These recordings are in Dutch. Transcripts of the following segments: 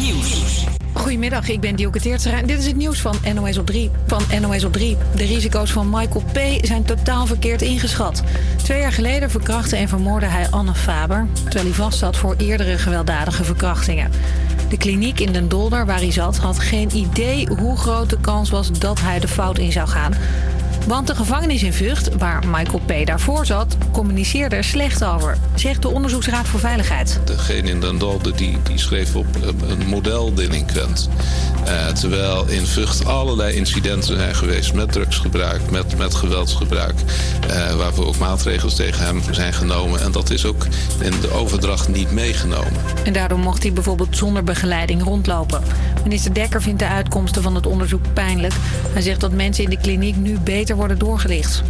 Nieuws. Goedemiddag, ik ben Dielke en dit is het nieuws van NOS op 3. Van NOS op 3. De risico's van Michael P. zijn totaal verkeerd ingeschat. Twee jaar geleden verkrachtte en vermoordde hij Anne Faber... terwijl hij vastzat voor eerdere gewelddadige verkrachtingen. De kliniek in Den Dolder waar hij zat had geen idee hoe groot de kans was dat hij de fout in zou gaan... Want de gevangenis in Vught, waar Michael P. daarvoor zat, communiceerde er slecht over, zegt de Onderzoeksraad voor Veiligheid. Degene in Den die, die schreef op een modeldelinquent. Uh, terwijl in Vught allerlei incidenten zijn geweest met drugsgebruik, met, met geweldsgebruik, uh, waarvoor ook maatregels tegen hem zijn genomen. En dat is ook in de overdracht niet meegenomen. En daardoor mocht hij bijvoorbeeld zonder begeleiding rondlopen. Minister Dekker vindt de uitkomsten van het onderzoek pijnlijk. Hij zegt dat mensen in de kliniek nu beter worden doorgelicht.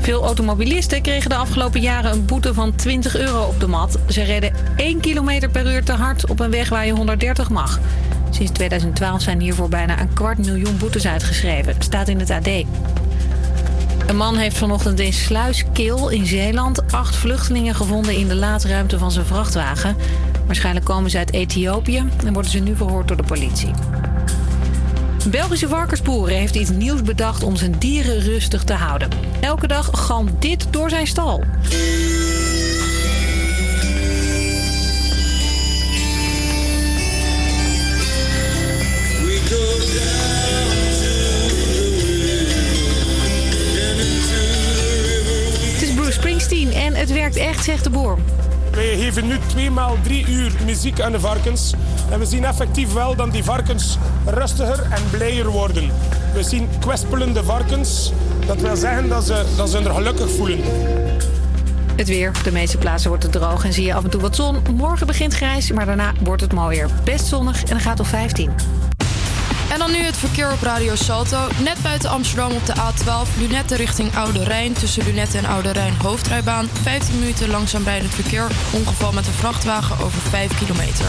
Veel automobilisten kregen de afgelopen jaren een boete van 20 euro op de mat. Ze reden 1 km per uur te hard op een weg waar je 130 mag. Sinds 2012 zijn hiervoor bijna een kwart miljoen boetes uitgeschreven, staat in het AD. Een man heeft vanochtend in Sluiskil in Zeeland acht vluchtelingen gevonden in de laadruimte van zijn vrachtwagen. Waarschijnlijk komen ze uit Ethiopië en worden ze nu verhoord door de politie. Belgische varkensboeren heeft iets nieuws bedacht om zijn dieren rustig te houden. Elke dag galmt dit door zijn stal. Het is Bruce Springsteen en het werkt echt, zegt de boer. Wij geven nu tweemaal drie uur muziek aan de varkens. En we zien effectief wel dat die varkens rustiger en blijer worden. We zien kwespelende varkens. Dat wil zeggen dat ze, dat ze er gelukkig voelen. Het weer. Op de meeste plaatsen wordt het droog en zie je af en toe wat zon. Morgen begint grijs, maar daarna wordt het mooier. Best zonnig en gaat op 15. En dan nu het verkeer op Radio Salto. Net buiten Amsterdam op de A12, Lunette richting Oude Rijn. Tussen Lunette en Oude Rijn hoofdrijbaan. 15 minuten langzaam rijdend verkeer. Ongeval met een vrachtwagen over 5 kilometer.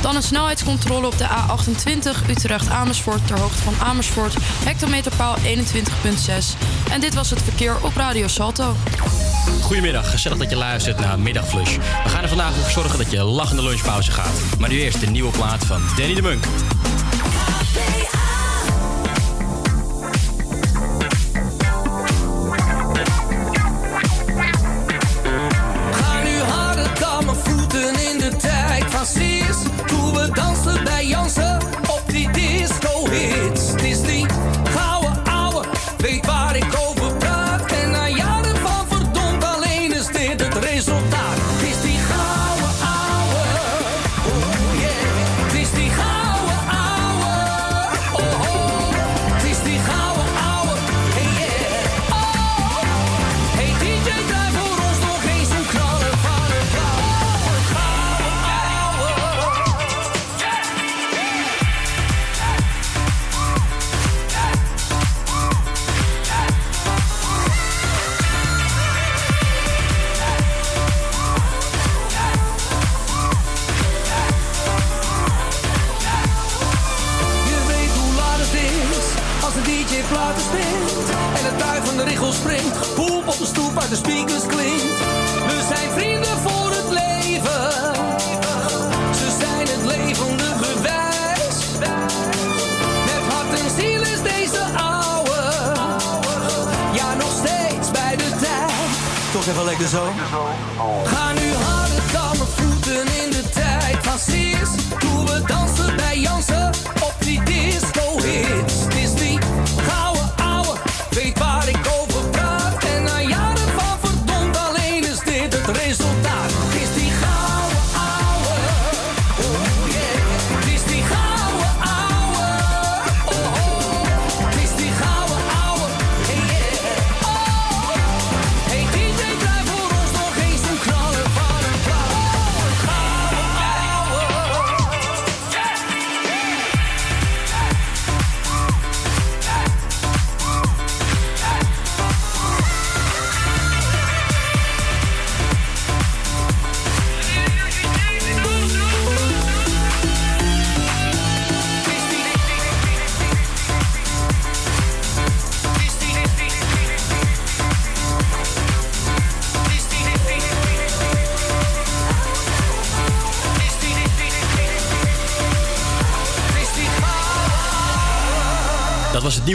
Dan een snelheidscontrole op de A28 Utrecht-Amersfoort ter hoogte van Amersfoort. Hectometerpaal 21.6. En dit was het verkeer op Radio Salto. Goedemiddag, gezellig dat je luistert naar Middagflush. We gaan er vandaag voor zorgen dat je lachende lunchpauze gaat. Maar nu eerst de nieuwe plaat van Danny de Munk. Even lekker zo. Ga nu harder dan mijn voeten in de tijd van Siers. Toen we dansen bij Jansen op die disco hits.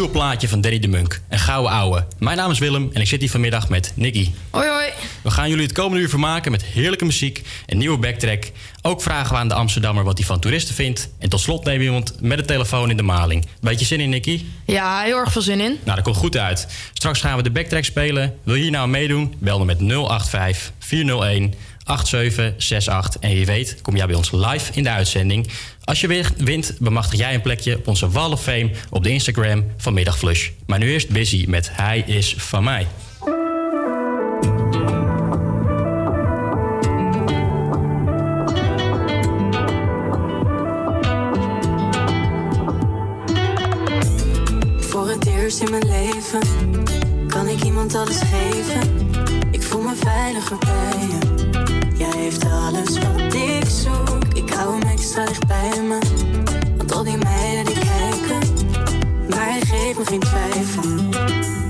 nieuwe plaatje van Danny de Munk. Een gouden ouwe. Mijn naam is Willem en ik zit hier vanmiddag met Nicky. Hoi hoi. We gaan jullie het komende uur vermaken met heerlijke muziek, een nieuwe backtrack. Ook vragen we aan de Amsterdammer wat hij van toeristen vindt. En tot slot nemen we iemand met de telefoon in de maling. Beetje zin in, Nicky? Ja, heel erg veel zin in. Nou, dat komt goed uit. Straks gaan we de backtrack spelen. Wil je hier nou meedoen? Bel dan met 085 401 8768. En wie weet, kom jij bij ons live in de uitzending. Als je wint, bemachtig jij een plekje op onze Wall of Fame op de Instagram van Middagflush. Maar nu eerst Busy met Hij is van mij. Voor het eerst in mijn leven kan ik iemand alles geven. Ik voel me veiliger bij je heeft alles wat ik zoek. Ik hou hem extra dicht bij me, want al die meiden die kijken, maar hij geeft me geen twijfel.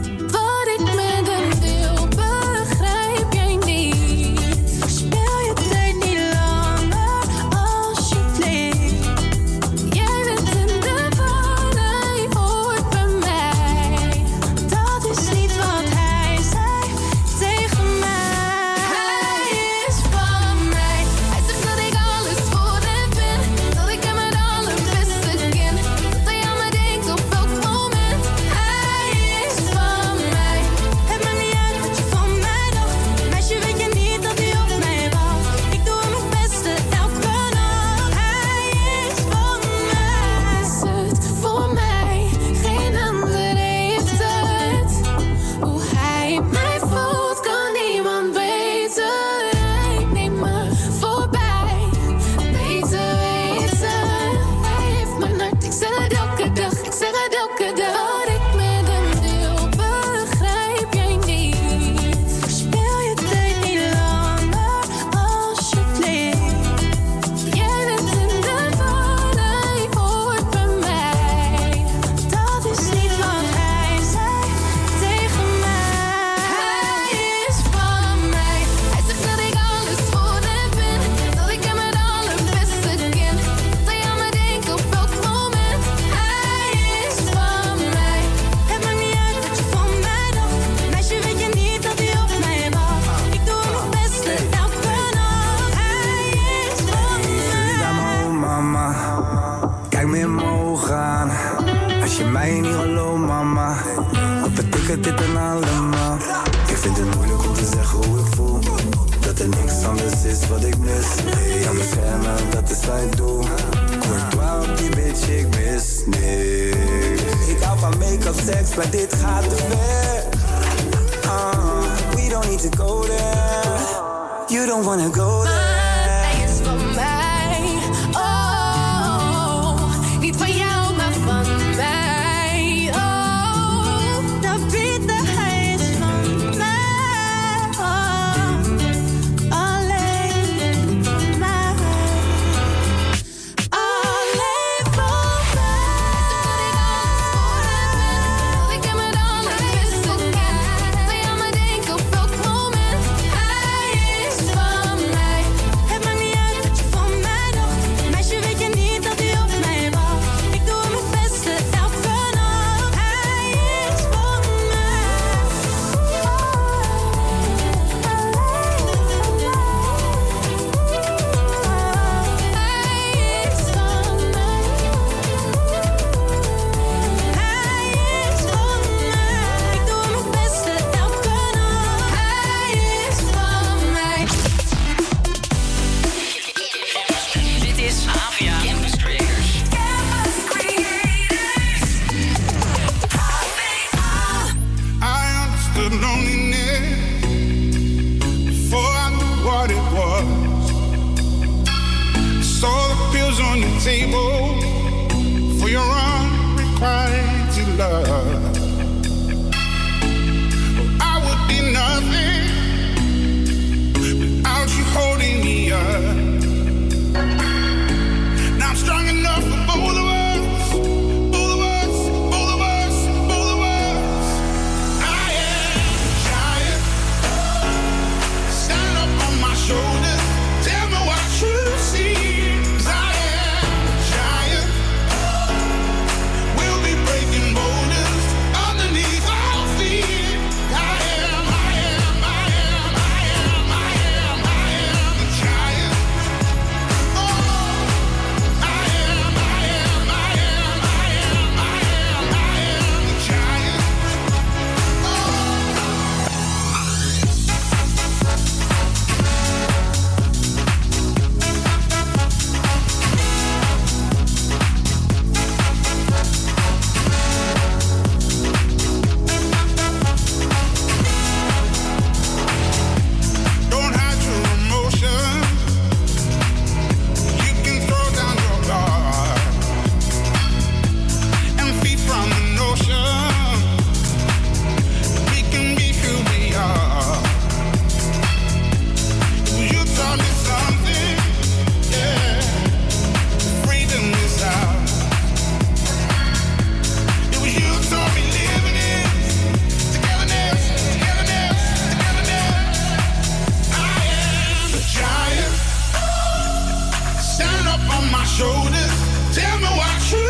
shoulders. Tell me what you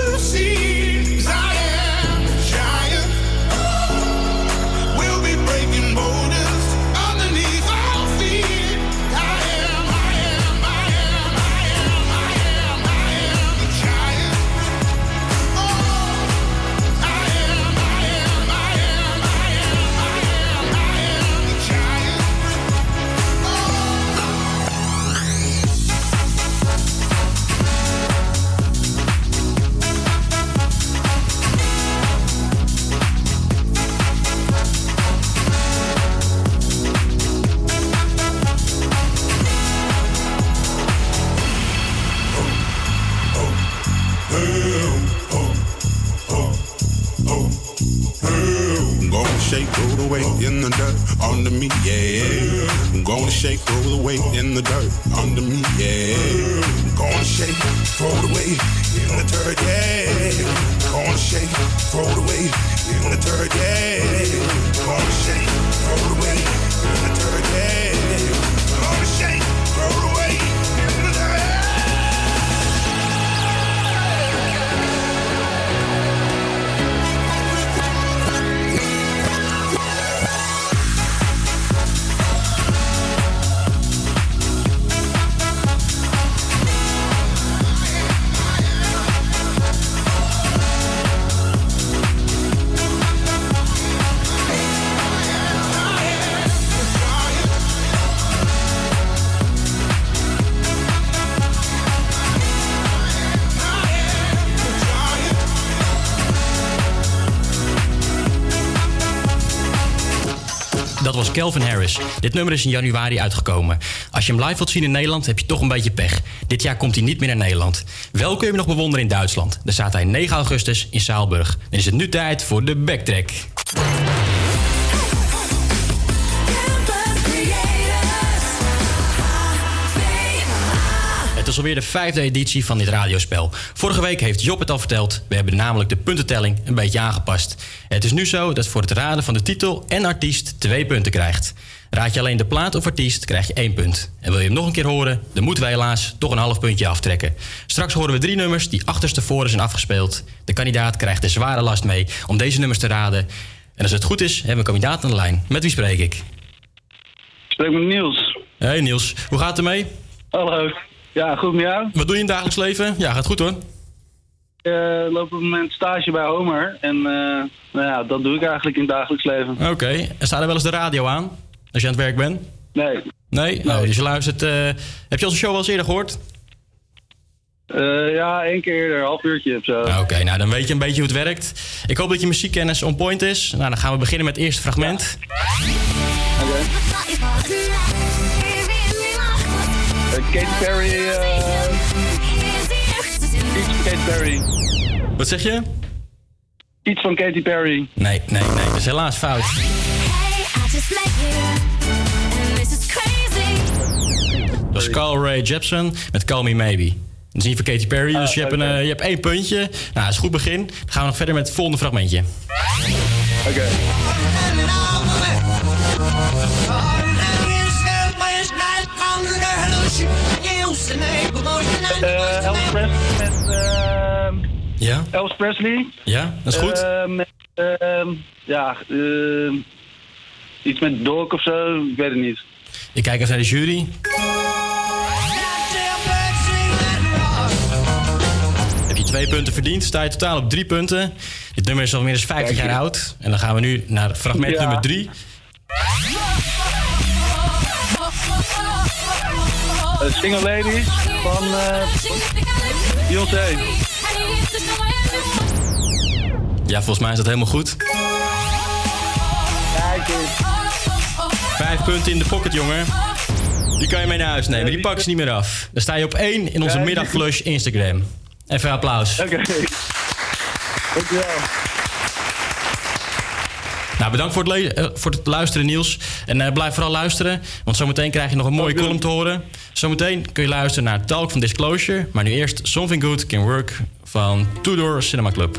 weight in the dirt under me, Dit nummer is in januari uitgekomen. Als je hem live wilt zien in Nederland, heb je toch een beetje pech. Dit jaar komt hij niet meer naar Nederland. Wel kun je hem nog bewonderen in Duitsland. Daar staat hij 9 augustus in Saalburg. Dan is het nu tijd voor de backtrack. Is alweer de vijfde editie van dit radiospel. Vorige week heeft Job het al verteld. We hebben namelijk de puntentelling een beetje aangepast. Het is nu zo dat voor het raden van de titel en artiest twee punten krijgt. Raad je alleen de plaat of artiest, krijg je één punt. En wil je hem nog een keer horen, dan moeten wij helaas toch een half puntje aftrekken. Straks horen we drie nummers die achterstevoren zijn afgespeeld. De kandidaat krijgt de zware last mee om deze nummers te raden. En als het goed is, hebben we een kandidaat aan de lijn. Met wie spreek ik? spreek met Niels. Hey Niels, hoe gaat het ermee? Hallo. Ja, goed met jou? Wat doe je in het dagelijks leven? Ja, gaat goed hoor. Ik uh, loop op het moment stage bij Homer. En eh, nou ja, dat doe ik eigenlijk in het dagelijks leven. Oké, en staat er wel eens de radio aan? Als je aan het werk bent? Nee. Nee? Oh, dus je luistert... eh, heb je onze show wel eens eerder gehoord? Eh, ja, één keer eerder, een half uurtje of zo. Oké, nou dan weet je een beetje hoe het werkt. Ik hoop dat je muziekkennis on point is. Nou, dan gaan we beginnen met het eerste fragment. Eh, Katy Perry. eh iets van Katy Perry. Wat zeg je? Iets van Katy Perry. Nee, nee, nee. Dat is helaas fout. Dat is Carl Ray Jepsen met Call Me Maybe. Dat is niet van Katy Perry, dus je, hebt een, eh, je hebt één puntje. Nou, dat is een goed begin. Dan gaan we nog verder met het volgende fragmentje. Oké. Eh, Elvis Presley met... ehm, Ja? Elvis Presley. Ja, dat is goed. Eh, met, ehm, ja, ehm, iets met Dog of zo, ik weet het niet. Ik kijk even naar de jury. Heb je twee punten verdiend, sta je totaal op drie punten. Dit nummer is al meer dan 50 jaar oud. En dan gaan we nu naar fragment Ja. nummer drie. Single Ladies van eh Beyoncé. Ja, volgens mij is dat helemaal goed. Kijk eens. Vijf punten in de pocket, jongen. Die kan je mee naar huis nemen. Die pak je niet meer af. Dan sta je op één in onze middagflush Instagram. Even applaus. Oké. Dankjewel. Nou, bedankt voor het, eh, voor het luisteren, Niels. En eh, blijf vooral luisteren, want zometeen krijg je nog een mooie column te horen. Zometeen kun je luisteren naar Talk van Disclosure. Maar nu eerst Something Good Can Work van Tudor Cinema Club.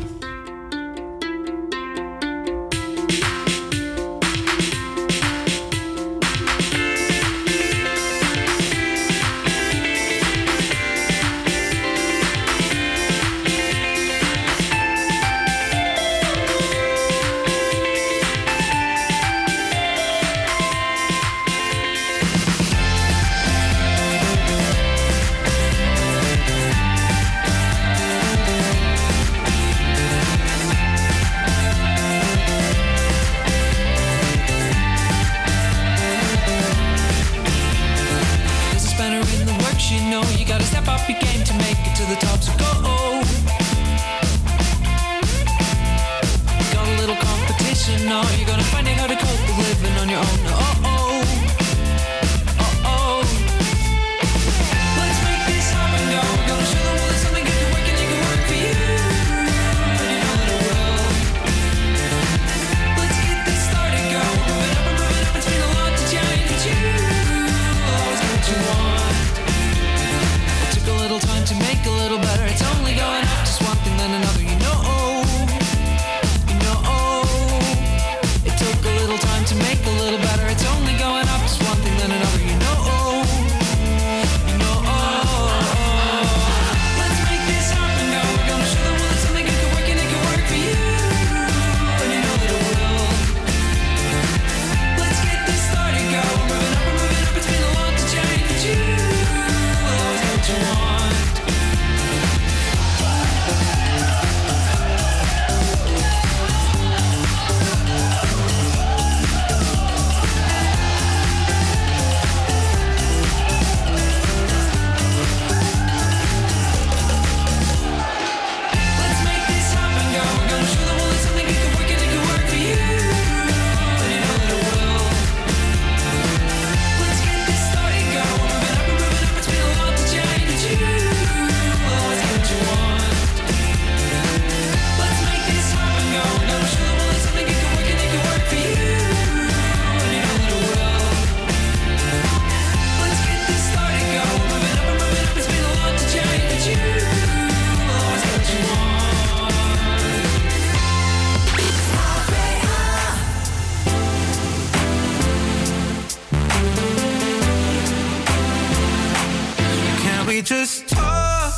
Just talk?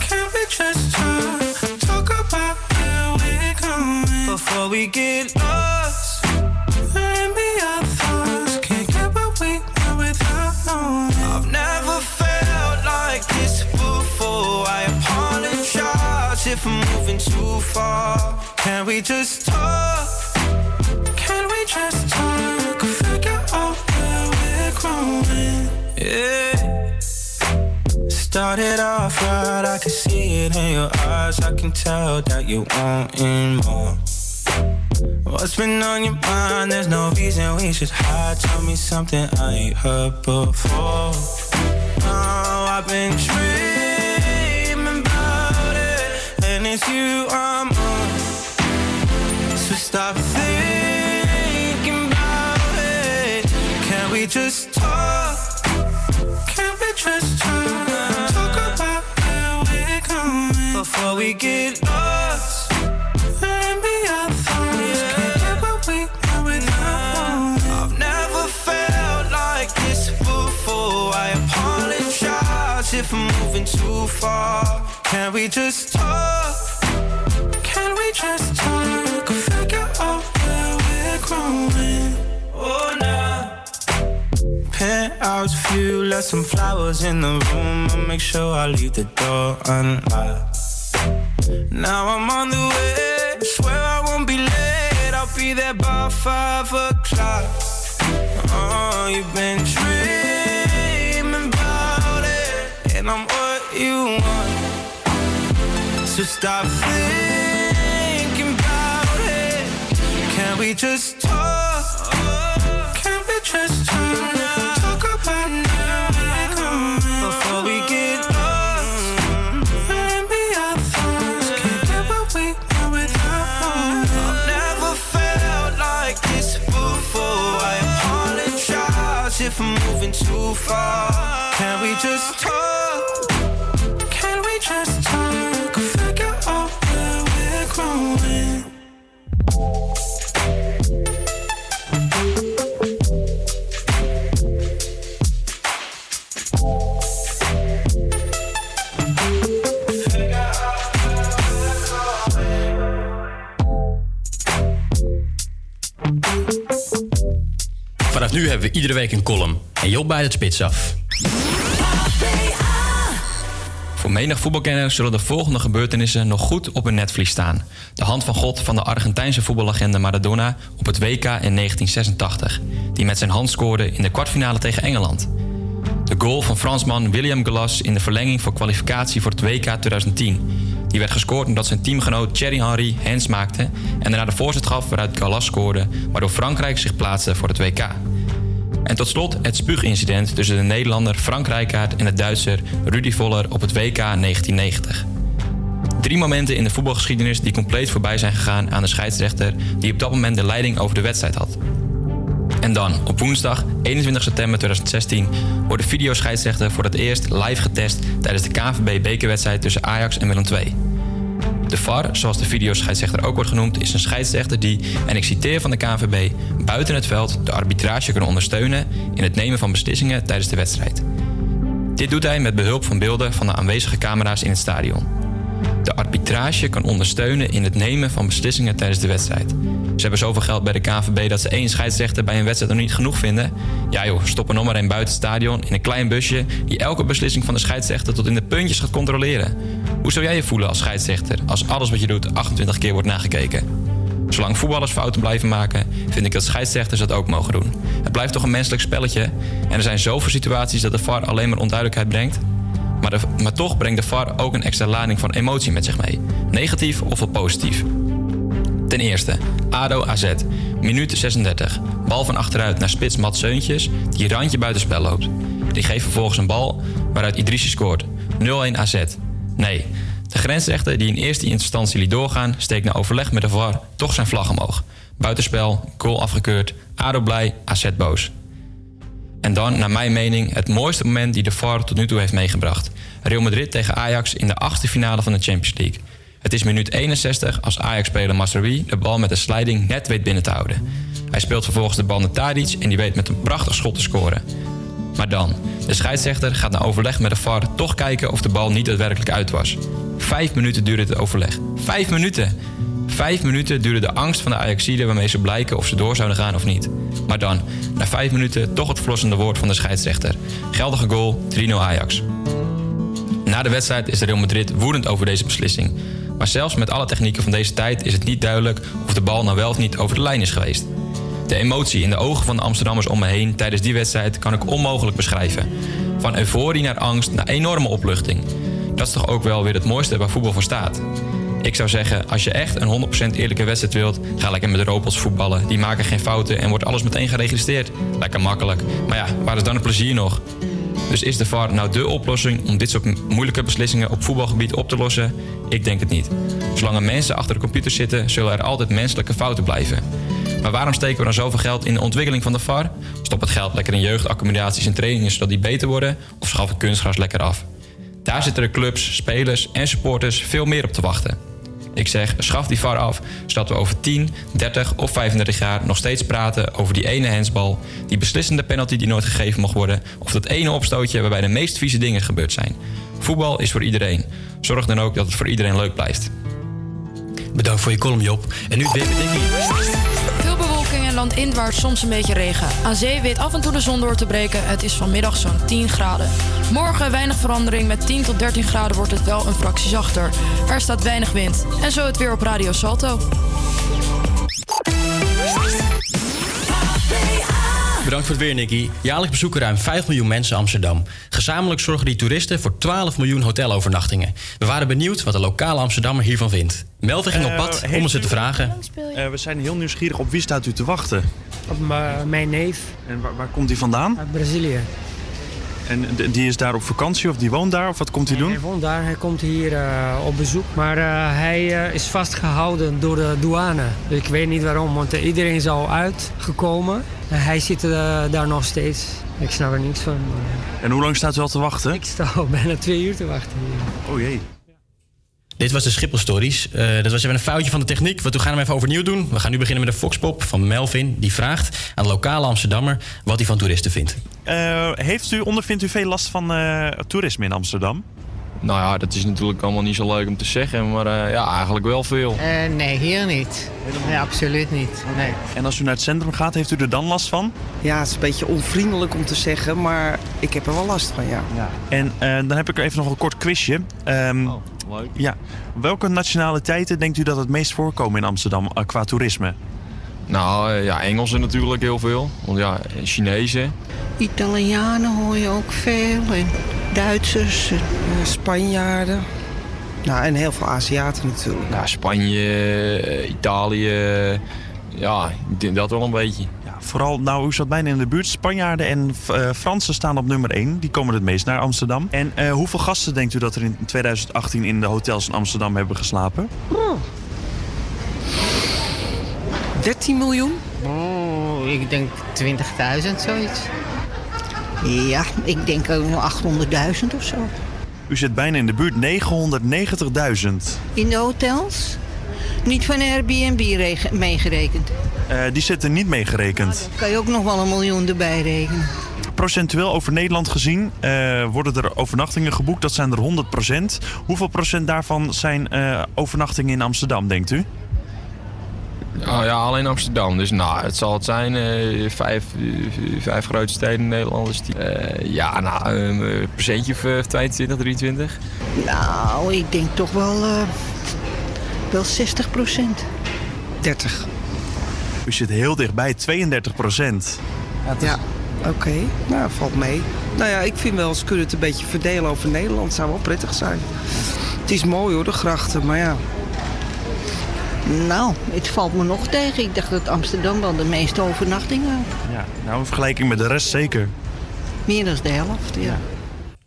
Can we just talk? Talk about where we're going before we get lost. And be our thoughts. Can't get what we want without knowing. I've never felt like this before. I apologize if I'm moving too far. Can we just talk? Can we just talk? Figure out where we're growing. Yeah. Started off right, I can see it in your eyes. I can tell that you wanting more. What's been on your mind? There's no reason we should hide. Tell me something I ain't heard before. Oh, I've been dreaming about it, and it's you I'm on. So stop thinking about it. Can we just talk? Can we just? Talk before we get lost. And be our thoughts. Can't get what we want without knowing. I've never felt like this before. I apologize if I'm moving too far. Can we just talk? Can we just talk? Figure out where we're growing. Oh, nah. Penthouse view, left some flowers in the room. I'll make sure I leave the door unlocked. Now I'm on the way. Swear I won't be late. I'll be there by five o'clock. Oh, you've been dreaming about it, and I'm what you want. So stop thinking about it. Can we just talk? Can we just talk? Talk far. Vanaf nu hebben we iedere week een column. En Job bij het spits af. Voor menig voetbalkenner zullen de volgende gebeurtenissen nog goed op hun netvlies staan. De hand van God van de Argentijnse voetballegende Maradona op het WK in 1986, die met zijn hand scoorde in de kwartfinale tegen Engeland. De goal van Fransman William Gallas in de verlenging voor kwalificatie voor het WK 2010. Die werd gescoord omdat zijn teamgenoot Thierry Henry hands maakte en daarna de voorzet gaf waaruit Gallas scoorde, waardoor Frankrijk zich plaatste voor het WK. En tot slot het spuugincident tussen de Nederlander Frank Rijkaard en de Duitser Rudy Voller op het WK 1990. Drie momenten in de voetbalgeschiedenis die compleet voorbij zijn gegaan aan de scheidsrechter die op dat moment de leiding over de wedstrijd had. En dan, op woensdag 21 september 2016, wordt de videoscheidsrechter voor het eerst live getest tijdens de KNVB-bekerwedstrijd tussen Ajax en Willem II. De VAR, zoals de videoscheidsrechter ook wordt genoemd, is een scheidsrechter die, en ik citeer van de KNVB, buiten het veld de arbitrage kan ondersteunen in het nemen van beslissingen tijdens de wedstrijd. Dit doet hij met behulp van beelden van de aanwezige camera's in het stadion. De arbitrage kan ondersteunen in het nemen van beslissingen tijdens de wedstrijd. Ze hebben zoveel geld bij de KNVB dat ze één scheidsrechter bij een wedstrijd nog niet genoeg vinden. Ja joh, stop er nog maar een buiten het stadion in een klein busje die elke beslissing van de scheidsrechter tot in de puntjes gaat controleren. Hoe zou jij je voelen als scheidsrechter als alles wat je doet 28 keer wordt nagekeken? Zolang voetballers fouten blijven maken, vind ik dat scheidsrechters dat ook mogen doen. Het blijft toch een menselijk spelletje en er zijn zoveel situaties dat de VAR alleen maar onduidelijkheid brengt. Maar, maar toch brengt de VAR ook een extra lading van emotie met zich mee. Negatief of wel positief. Ten eerste, ADO AZ. Minuut 36. Bal van achteruit naar spits Mats Seuntjes, die randje buitenspel loopt. Die geeft vervolgens een bal waaruit Idrissi scoort. 0-1 AZ. Nee, de grensrechter die in eerste instantie liet doorgaan... steekt na overleg met de VAR toch zijn vlag omhoog. Buitenspel, goal afgekeurd, ADO blij, AZ boos. En dan, naar mijn mening, het mooiste moment die de VAR tot nu toe heeft meegebracht. Real Madrid tegen Ajax in de achtste finale van de Champions League. Het is minuut 61 als Ajax-speler Masraoui de bal met de sliding net weet binnen te houden. Hij speelt vervolgens de bal naar Tadic en die weet met een prachtig schot te scoren. Maar dan, de scheidsrechter gaat na overleg met de VAR toch kijken of de bal niet daadwerkelijk uit was. Vijf minuten duurde het overleg. Vijf minuten! Vijf minuten duurde de angst van de Ajaxiden waarmee ze blijken of ze door zouden gaan of niet. Maar dan, na vijf minuten, toch het verlossende woord van de scheidsrechter. Geldige goal, 3-0 Ajax. Na de wedstrijd is Real Madrid woedend over deze beslissing. Maar zelfs met alle technieken van deze tijd is het niet duidelijk of de bal nou wel of niet over de lijn is geweest. De emotie in de ogen van de Amsterdammers om me heen tijdens die wedstrijd kan ik onmogelijk beschrijven. Van euforie naar angst naar enorme opluchting. Dat is toch ook wel weer het mooiste waar voetbal voor staat. Ik zou zeggen, als je echt een 100% eerlijke wedstrijd wilt, ga lekker met de robots voetballen. Die maken geen fouten en wordt alles meteen geregistreerd. Lekker makkelijk. Maar ja, waar is dan het plezier nog? Dus is de VAR nou dé oplossing om dit soort moeilijke beslissingen op voetbalgebied op te lossen? Ik denk het niet. Zolang er mensen achter de computer zitten, zullen er altijd menselijke fouten blijven. Maar waarom steken we dan zoveel geld in de ontwikkeling van de VAR? Stop het geld lekker in jeugdaccommodaties en trainingen zodat die beter worden? Of schaf het kunstgras lekker af? Daar zitten de clubs, spelers en supporters veel meer op te wachten. Ik zeg, schaf die VAR af, zodat we over 10, 30 of 35 jaar nog steeds praten over die ene hensbal, die beslissende penalty die nooit gegeven mag worden, of dat ene opstootje waarbij de meest vieze dingen gebeurd zijn. Voetbal is voor iedereen. Zorg dan ook dat het voor iedereen leuk blijft. Bedankt voor je column, Job. En nu weer met Nicky. Landinwaarts soms een beetje regen. Aan zee weet af en toe de zon door te breken. Het is vanmiddag zo'n 10 graden. Morgen weinig verandering. Met 10 tot 13 graden wordt het wel een fractie zachter. Er staat weinig wind. En zo het weer op Radio Salto. Bedankt voor het weer, Nicky. Jaarlijks bezoeken ruim 5 miljoen mensen Amsterdam. Gezamenlijk zorgen die toeristen voor 12 miljoen hotelovernachtingen. We waren benieuwd wat de lokale Amsterdammer hiervan vindt. Melvin ging op pad Eh, om het ze u- te vragen. Eh, we zijn heel nieuwsgierig. Op wie staat u te wachten? Op m- mijn neef En waar, waar komt hij vandaan? uit Brazilië. En die is daar op vakantie of die woont daar? Of wat komt hij doen? Hij woont daar, hij komt hier eh, op bezoek. Maar eh, hij eh, is vastgehouden door de douane. Dus ik weet niet waarom, want eh, iedereen is al uitgekomen. En hij zit eh, daar nog steeds. Ik snap er niks van. En hoe lang staat u al te wachten? Ik sta al bijna twee uur te wachten hier. Oh jee. Dit was de Schiphol Stories. Eh, dat was even een foutje van de techniek. Want we gaan hem even overnieuw doen. We gaan nu beginnen met een Foxpop van Melvin. Die vraagt aan de lokale Amsterdammer wat hij van toeristen vindt. Eh, heeft u, ondervindt u veel last van eh, toerisme in Amsterdam? Nou ja, dat is natuurlijk allemaal niet zo leuk om te zeggen, maar eh, ja, eigenlijk wel veel. Eh, nee, hier niet. Nee, absoluut niet. Nee. En als u naar het centrum gaat, heeft u er dan last van? Ja, het is een beetje onvriendelijk om te zeggen, maar ik heb er wel last van, ja. En eh, dan heb ik er even nog een kort quizje. Ehm, leuk. Ja. Welke nationaliteiten denkt u dat het meest voorkomen in Amsterdam qua toerisme? Nou eh, ja, Engelsen natuurlijk heel veel. Want ja, Chinezen. Italianen hoor je ook veel. En Duitsers. Eh, Spanjaarden. Nou, en heel veel Aziaten natuurlijk. Ja, Spanje, eh, Italië. Ja, ik denk dat wel een beetje. Ja, vooral, nou, u zat bijna in de buurt. Spanjaarden en eh, Fransen staan op nummer 1. Die komen het meest naar Amsterdam. En eh, hoeveel gasten denkt u dat er in 2018 in de hotels in Amsterdam hebben geslapen? 13 miljoen? Oh, ik denk 20.000 zoiets. Ja, ik denk ook nog 800.000 of zo. U zit bijna in de buurt. 990.000. In de hotels? Niet van Airbnb meegerekend. Eh, die zitten niet meegerekend. Kan je ook nog wel een miljoen erbij rekenen. Procentueel over Nederland gezien eh, worden er overnachtingen geboekt. Dat zijn er 100% Hoeveel procent daarvan zijn eh, overnachtingen in Amsterdam, denkt u? Oh ja, alleen Amsterdam. Dus nou, het zal het zijn. eh, vijf, eh, vijf grote steden in Nederland. Dus die, eh, ja, nou, een procentje of eh, 22, 23. Nou, ik denk toch wel, eh, wel 60 procent. 30. U zit heel dichtbij, 32% Ja, oké. Nou, valt mee. Nou ja, ik vind wel, ze kunnen het een beetje verdelen over Nederland. Zou wel prettig zijn. Het is mooi hoor, de grachten, maar ja. Nou, het valt me nog tegen. Ik dacht dat Amsterdam wel de meeste overnachtingen had. Ja, nou in vergelijking met de rest zeker. Meer dan de helft, ja.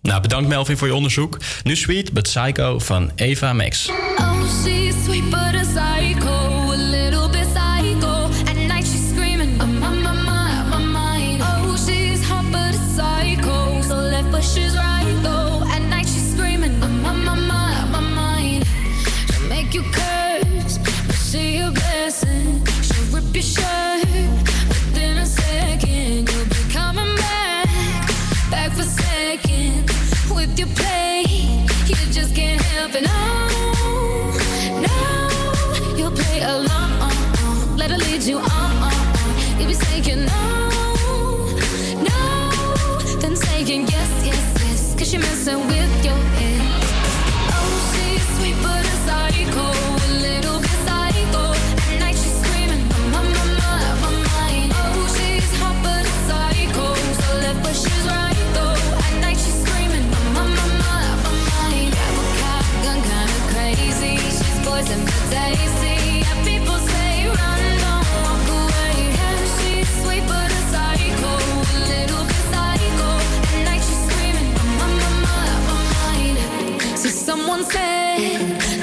Nou, bedankt Melvin voor je onderzoek. Nu Sweet But Psycho van Eva Max. Oh, she's sweet but a psycho,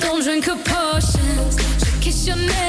don't drink her potions. She'll kiss your neck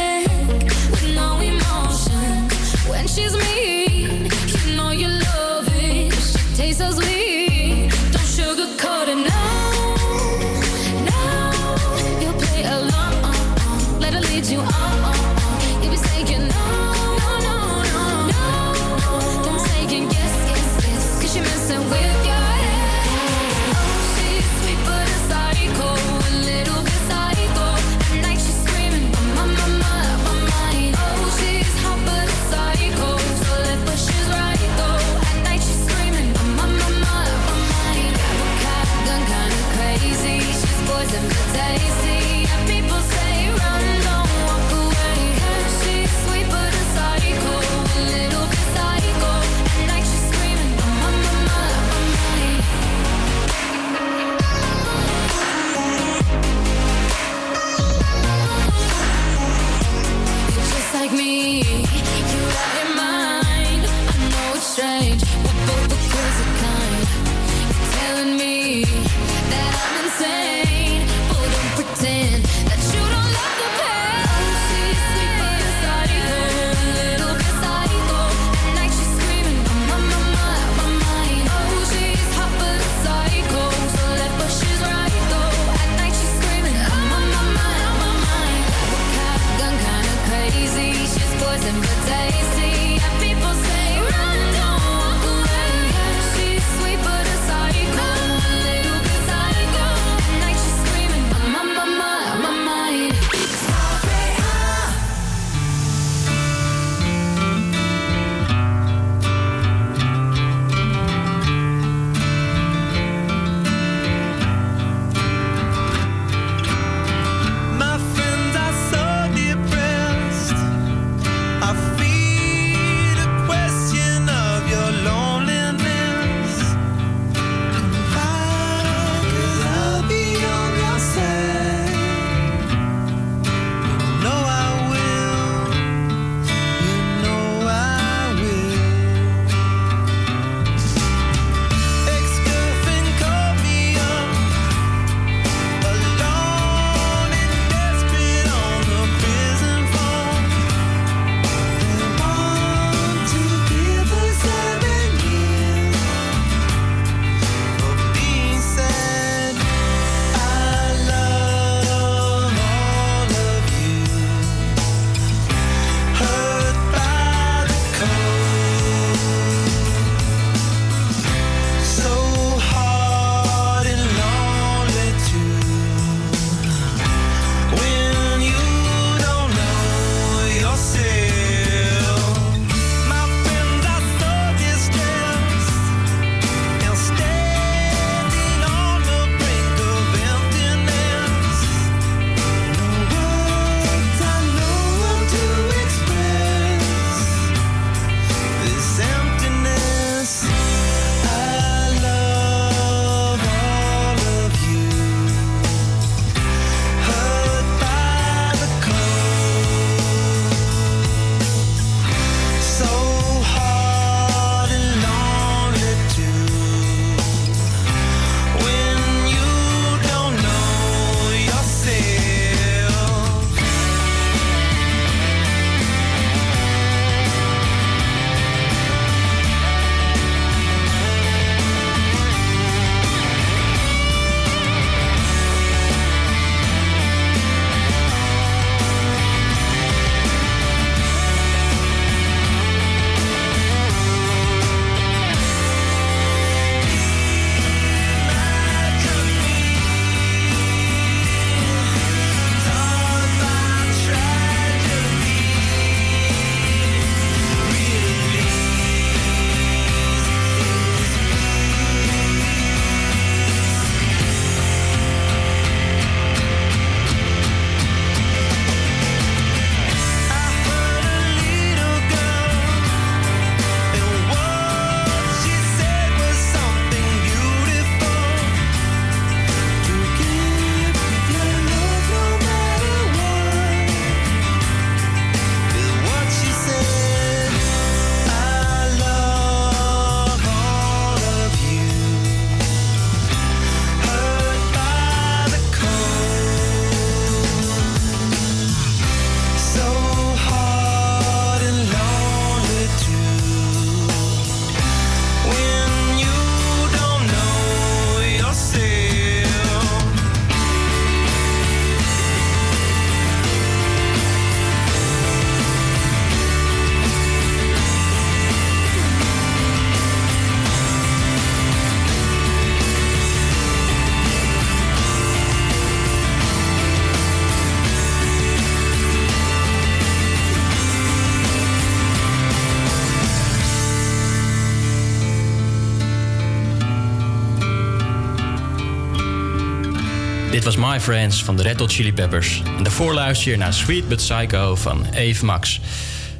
was My Friends van de Red Hot Chili Peppers. En daarvoor luister je naar Sweet But Psycho van Eve Max.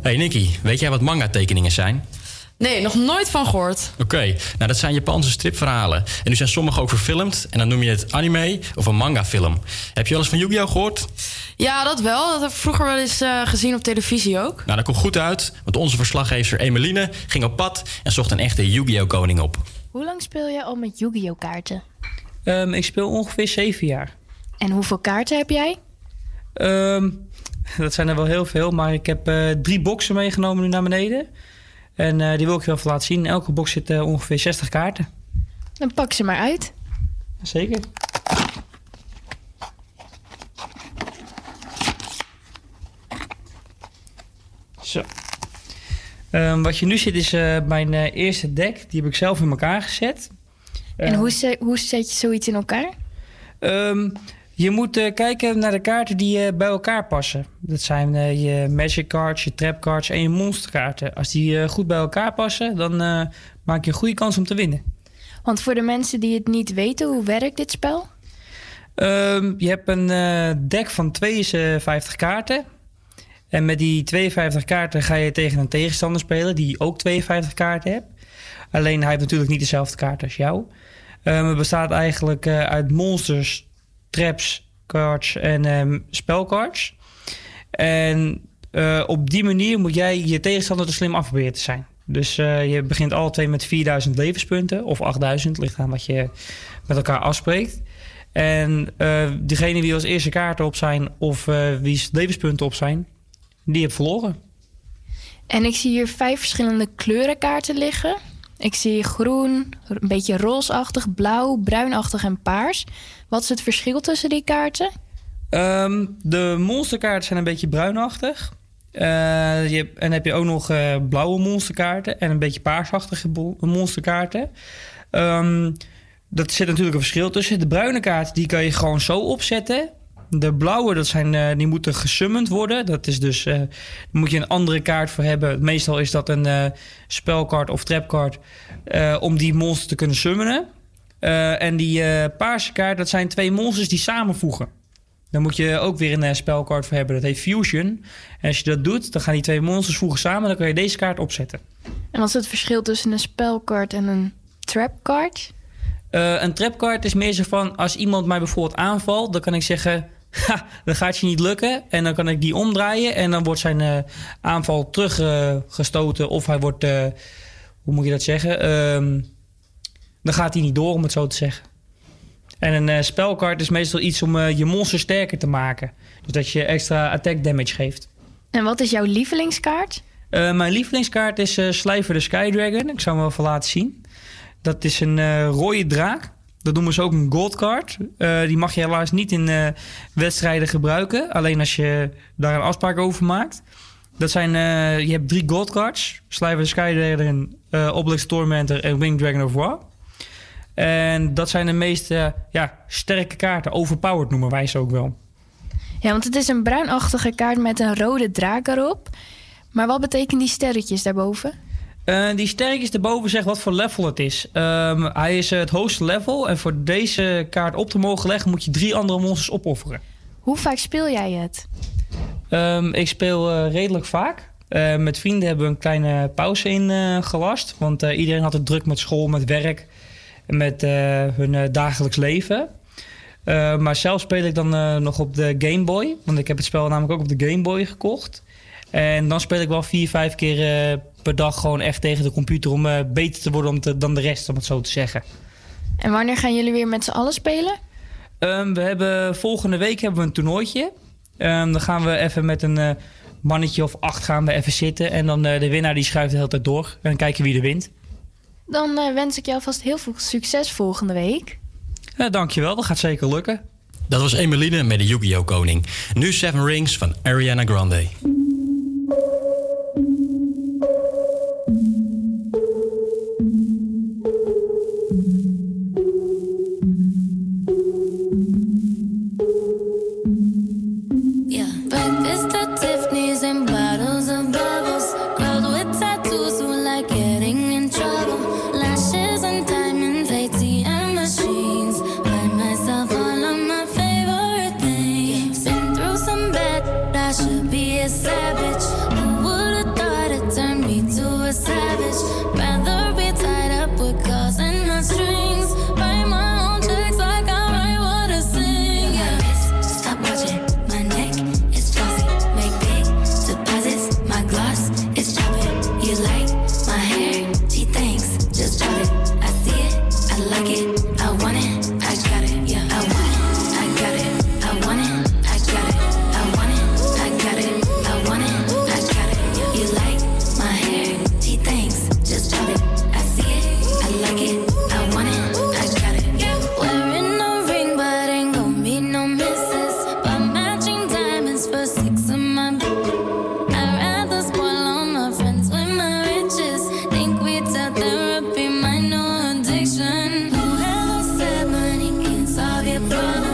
Hey Nicky, weet jij wat manga-tekeningen zijn? Nee, nog nooit van gehoord. Oké, nou dat zijn Japanse stripverhalen. En nu zijn sommige ook verfilmd. En dan noem je het anime of een manga-film. Heb je wel eens van Yu-Gi-Oh gehoord? Ja, dat wel. Dat heb ik vroeger wel eens eh, gezien op televisie ook. Nou, dat komt goed uit. Want onze verslaggever Emeline ging op pad en zocht een echte Yu-Gi-Oh koning op. Hoe lang speel je al met Yu-Gi-Oh kaarten? Ehm, ik speel ongeveer zeven jaar. En hoeveel kaarten heb jij? Ehm, dat zijn er wel heel veel, maar ik heb eh, drie boxen meegenomen nu naar beneden. En eh, die wil ik je wel even laten zien. In elke box zit eh, ongeveer 60 kaarten. Dan pak ze maar uit. Zeker. Zo. Ehm, wat je nu ziet is mijn eerste deck. Die heb ik zelf in elkaar gezet. En hoe, ze- hoe zet je zoiets in elkaar? Ehm, je moet eh, kijken naar de kaarten die eh, bij elkaar passen. Dat zijn eh, je magic cards, je trap cards en je monsterkaarten. Als die goed bij elkaar passen, dan maak je een goede kans om te winnen. Want voor de mensen die het niet weten, hoe werkt dit spel? Ehm, je hebt een deck van 52 kaarten. En met die 52 kaarten ga je tegen een tegenstander spelen die ook 52 kaarten heeft. Alleen hij heeft natuurlijk niet dezelfde kaarten als jou. Ehm, het bestaat eigenlijk uit monsters, traps, cards en ehm, spelcards. En eh, op die manier moet jij je tegenstander te slim af proberen te zijn. Dus eh, je begint alle twee met 4000 levenspunten of 8000, ligt aan wat je met elkaar afspreekt. En eh degene die als eerste kaarten op zijn of wie's levenspunten op zijn, die heeft verloren. En ik zie hier vijf verschillende kleurenkaarten liggen. Ik zie groen, een beetje roosachtig, blauw, bruinachtig en paars. Wat is het verschil tussen die kaarten? Ehm, de monsterkaarten zijn een beetje bruinachtig. Eh, je en heb je ook nog eh, blauwe monsterkaarten en een beetje paarsachtige monsterkaarten. Ehm dat zit natuurlijk een verschil tussen. De bruine kaart die kan je gewoon zo opzetten. De blauwe, dat zijn, eh, die moeten gesummand worden. Dat is dus, daar moet je een andere kaart voor hebben. Meestal is dat een eh, spelkaart of trapkaart om die monster te kunnen summonen. En die paarse kaart, dat zijn twee monsters die samenvoegen. Daar moet je ook weer een spelkaart voor hebben. Dat heet Fusion. En als je dat doet, dan gaan die twee monsters voegen samen. Dan kan je deze kaart opzetten. En wat is het verschil tussen een spelkaart en een trapkaart? Een trapkaart is meer zo van... als iemand mij bijvoorbeeld aanvalt... dan kan ik zeggen... Ha, dat gaat je niet lukken. En dan kan ik die omdraaien. En dan wordt zijn eh, aanval teruggestoten. of hij wordt... eh, hoe moet je dat zeggen? Ehm, dan gaat hij niet door, om het zo te zeggen. En een eh, spelkaart is meestal iets om je monster sterker te maken. Dus dat je extra attack damage geeft. En wat is jouw lievelingskaart? Mijn lievelingskaart is Slijver de Sky Dragon. Ik zou hem wel even laten zien. Dat is een rode draak. Dat noemen ze ook een goldcard. Eh die mag je helaas niet in eh, wedstrijden gebruiken. Alleen als je daar een afspraak over maakt. Dat zijn, eh, je hebt drie goldcards. Slijver de Sky Dragon, eh Obelisk Tormentor en Winged Dragon of War. En dat zijn de meest ja, sterke kaarten. Overpowered noemen wij ze ook wel. Ja, want het is een bruinachtige kaart met een rode draak erop. Maar wat betekenen die sterretjes daarboven? Eh, die sterretjes erboven zegt wat voor level het is. Ehm, hij is eh, het hoogste level. En voor deze kaart op te mogen leggen moet je drie andere monsters opofferen. Hoe vaak speel jij het? Ehm, ik speel eh, redelijk vaak. Met vrienden hebben we een kleine pauze in gelast. Want iedereen had het druk met school, met werk en met hun dagelijks leven. Maar zelf speel ik dan nog op de Game Boy. Want ik heb het spel namelijk ook op de Game Boy gekocht. En dan speel ik wel vier, vijf keer eh, per dag gewoon echt tegen de computer... om eh, beter te worden om te- dan de rest, om het zo te zeggen. En wanneer gaan jullie weer met z'n allen spelen? Ehm, we hebben, volgende week hebben we een toernooitje. Ehm, dan gaan we even met een eh, mannetje of acht gaan we even zitten. En dan eh, de winnaar die schuift de hele tijd door. En dan kijken wie er wint. Dan eh, wens ik je alvast heel veel succes volgende week. Ja, dankjewel, dat gaat zeker lukken. Dat was Emeline met de Yu-Gi-Oh! koning. Nu Seven Rings van Ariana Grande. Don't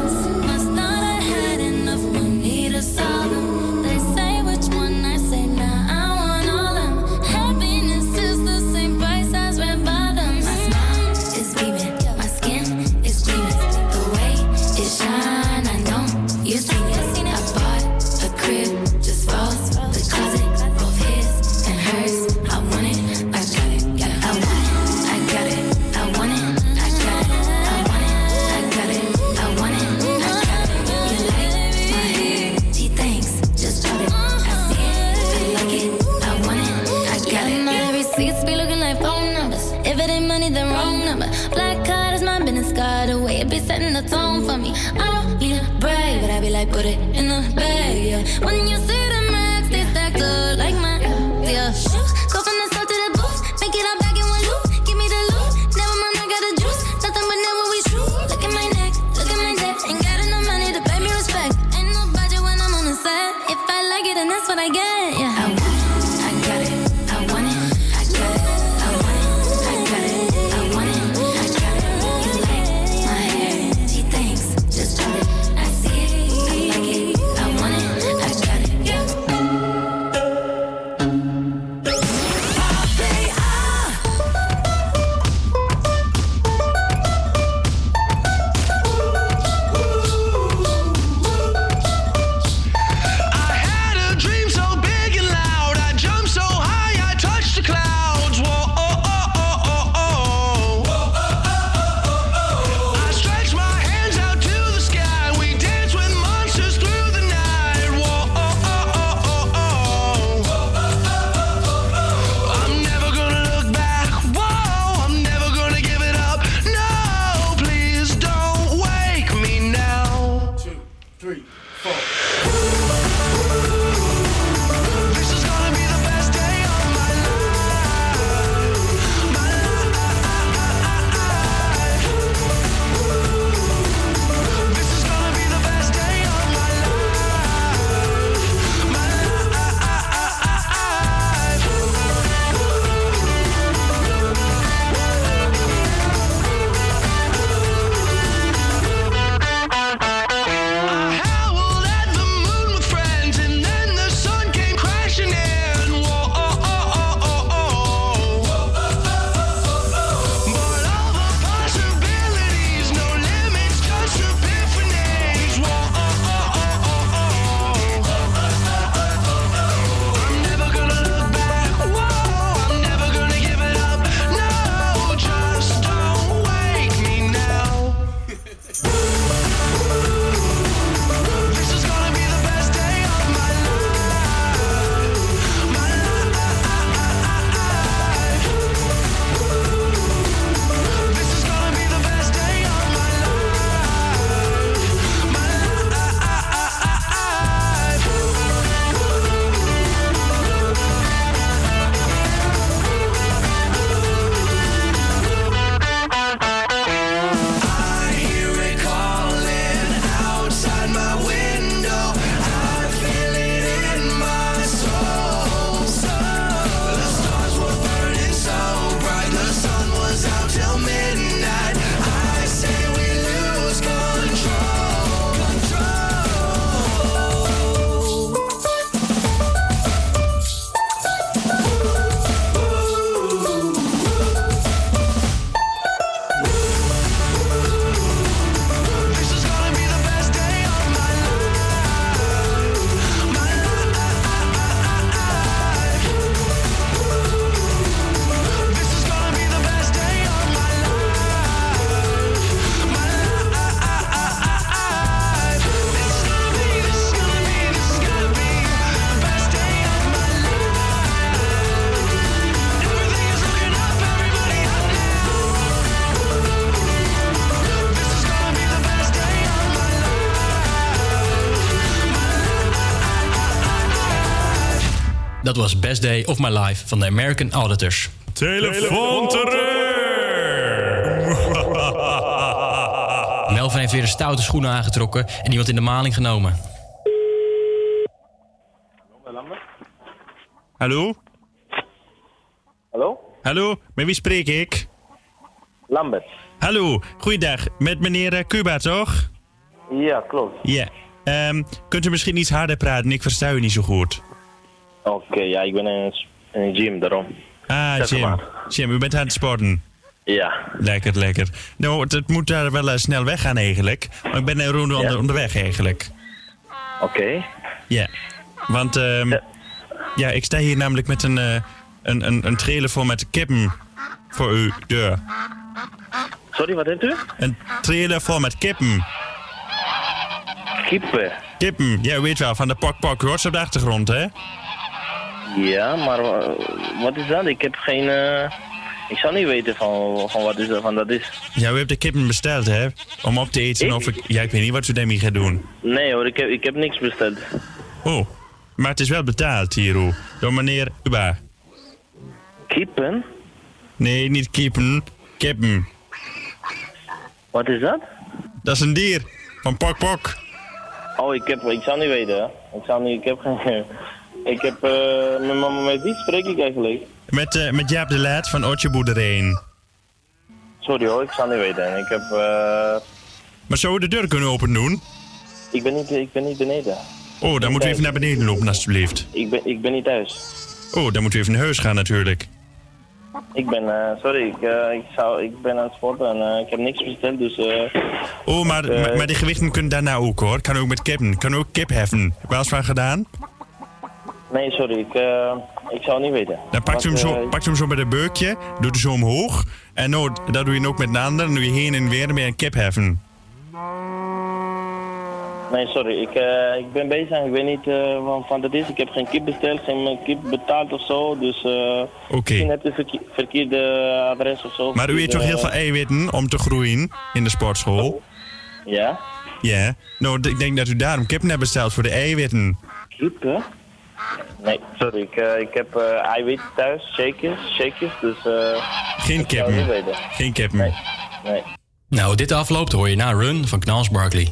Best Day of My Life van de American Auditors. Telefoon Melvin heeft weer de stoute schoenen aangetrokken en iemand in de maling genomen. Hallo? Hallo? Hallo, met wie spreek ik? Lambert. Hallo, goeiedag. Met meneer eh, Cuba, toch? Ja, klopt. Ja. Ehm, kunt u misschien iets harder praten? Ik versta u niet zo goed. Oké, ja, ik ben in een, een gym, daarom. Ah, Jim. Jim, u bent aan het sporten. Ja. Lekker, lekker. Nou, het, het moet daar wel eh, snel weggaan eigenlijk. Maar ik ben er rond onder, onderweg eigenlijk. Oké. Ja. Want ehm, ja. ik sta hier namelijk met een, eh, een, een, een trailer vol met kippen voor uw deur. Sorry, wat heeft u? Een trailer vol met kippen. Kippen? Kippen, ja, weet wel, van de Pok Rots op de achtergrond, hè? Ja, maar wat is dat? Ik heb geen... eh, ik zou niet weten van, van wat is dat, van dat is. Ja, u hebt de kippen besteld, hè? Om op te eten of ik... Ja, ik weet niet wat u daarmee gaat doen. Nee hoor, ik heb, ik heb niks besteld. Oh, maar het is wel betaald, Hiro. Door meneer Uba. Kippen? Nee, niet kippen. Kippen. Wat is dat? Dat is een dier. Van Pok Pok. Oh, ik heb... Ik zou niet weten, hè. Ik zou niet... Ik heb geen... Ik heb... eh met, met, met wie spreek ik eigenlijk? Met, eh, met Jaap de Laat van Otje Boerderijn. Sorry hoor, ik zou niet weten. Ik heb... eh Maar zou u de deur kunnen open doen? ik, ben niet, ik ben niet beneden. Oh, dan moet u even naar beneden lopen, alstublieft. Ik ben, ik ben niet thuis. Oh, dan moet u even naar huis gaan, natuurlijk. Ik ben, eh, sorry, ik, ik, zou, ik ben aan het sporten en ik heb niks besteld, dus... eh, Oh, maar, maar, maar die gewichten kunnen daarna ook, hoor. Kan ook met kippen. Kan ook kip heffen. Heb je wel eens van gedaan? Nee, sorry, ik, eh, ik zou niet weten. Dan pakt u, hem zo, eh, pakt u hem zo bij de beukje, doet u zo omhoog. En nou, dat doe je ook met een ander. En doe je heen en weer met een kip heffen. Nee, sorry, ik, eh, ik ben bezig en ik weet niet wat van dat is. Ik heb geen kip besteld, geen kip betaald of zo, dus... eh Misschien heb je verkeer- verkeerde adres of zo. Maar u eet toch heel veel eiwitten om te groeien in de sportschool? Ja? Ja. Nou, ik denk dat u daarom kippen hebt besteld voor de eiwitten. Kippen? Nee, sorry, ik, eh, ik heb eh eiwitten thuis, shakers, shakers, dus... eh Geen ik zou niet kippen. weten. Geen kippen. Nee. Nou, dit afloopt hoor je na Run van Knals Barkley.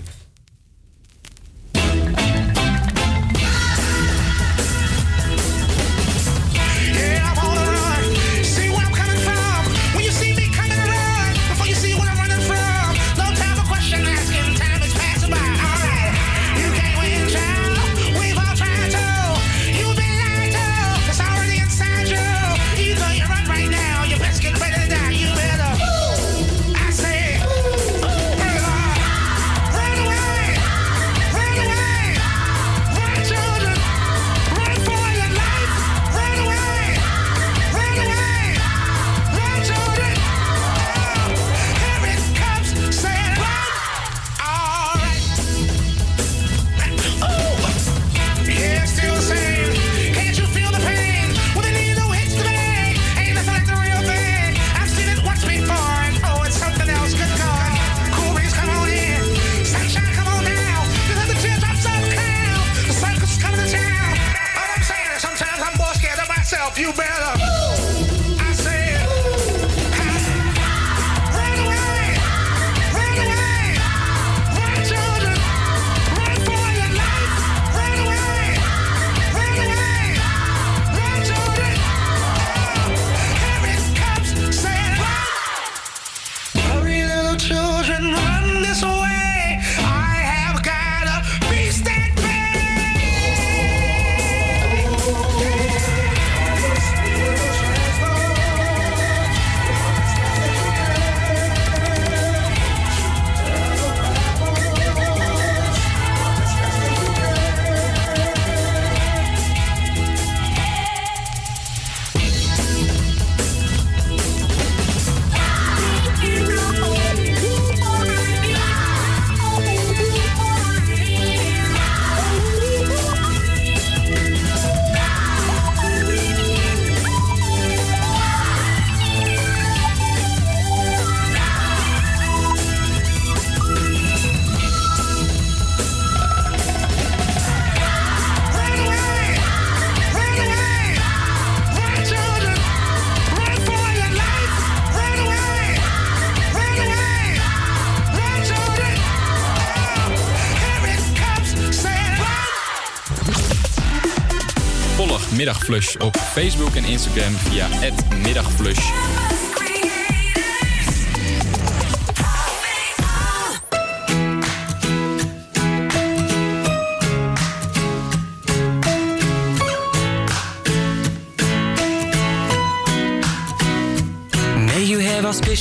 Middagflush op Facebook en Instagram via Middagflush.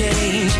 Change.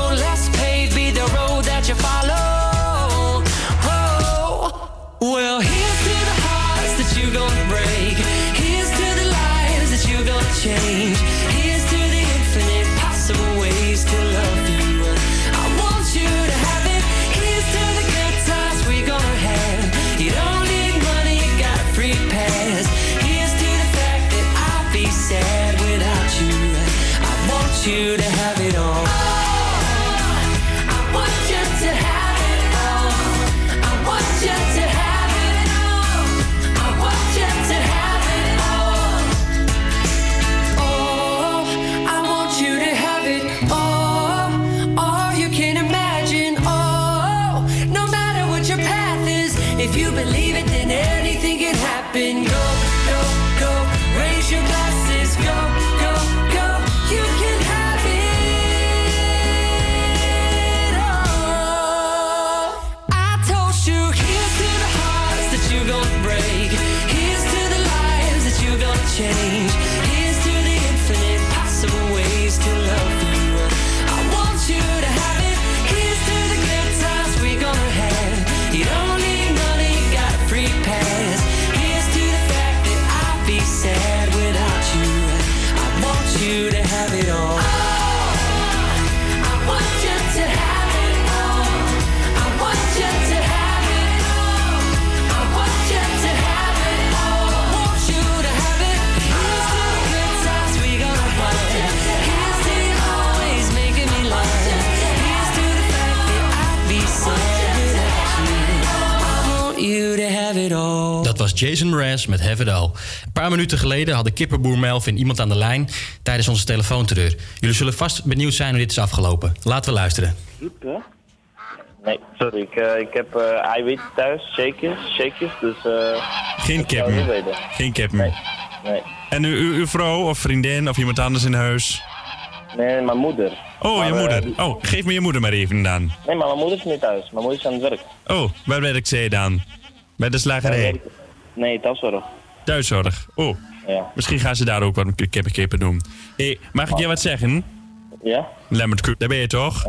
that you follow. Whoa. Well, Jason Mraz met Have It All. Een paar minuten geleden hadden kippenboer Melvin iemand aan de lijn tijdens onze telefoonterreur. Jullie zullen vast benieuwd zijn hoe dit is afgelopen. Laten we luisteren. Nee, sorry. Ik, eh, ik heb eh eiwitten thuis, shakers, shakers, dus... eh Geen kippen. weten. Geen kippen. Nee. En uw, uw vrouw of vriendin of iemand anders in huis? Nee, mijn moeder. Oh, Maar, je moeder. die- Oh, geef me je moeder maar even dan. Nee, maar mijn moeder is niet thuis. Mijn moeder is aan het werk. Oh, waar werkt zij dan? Bij de slagerij. Nee, thuiszorg. Thuiszorg. Oh, Ja. misschien gaan ze daar ook wat een kippen kippen doen. Hé, mag ik je wat zeggen? Ja? Lambert daar ben je toch?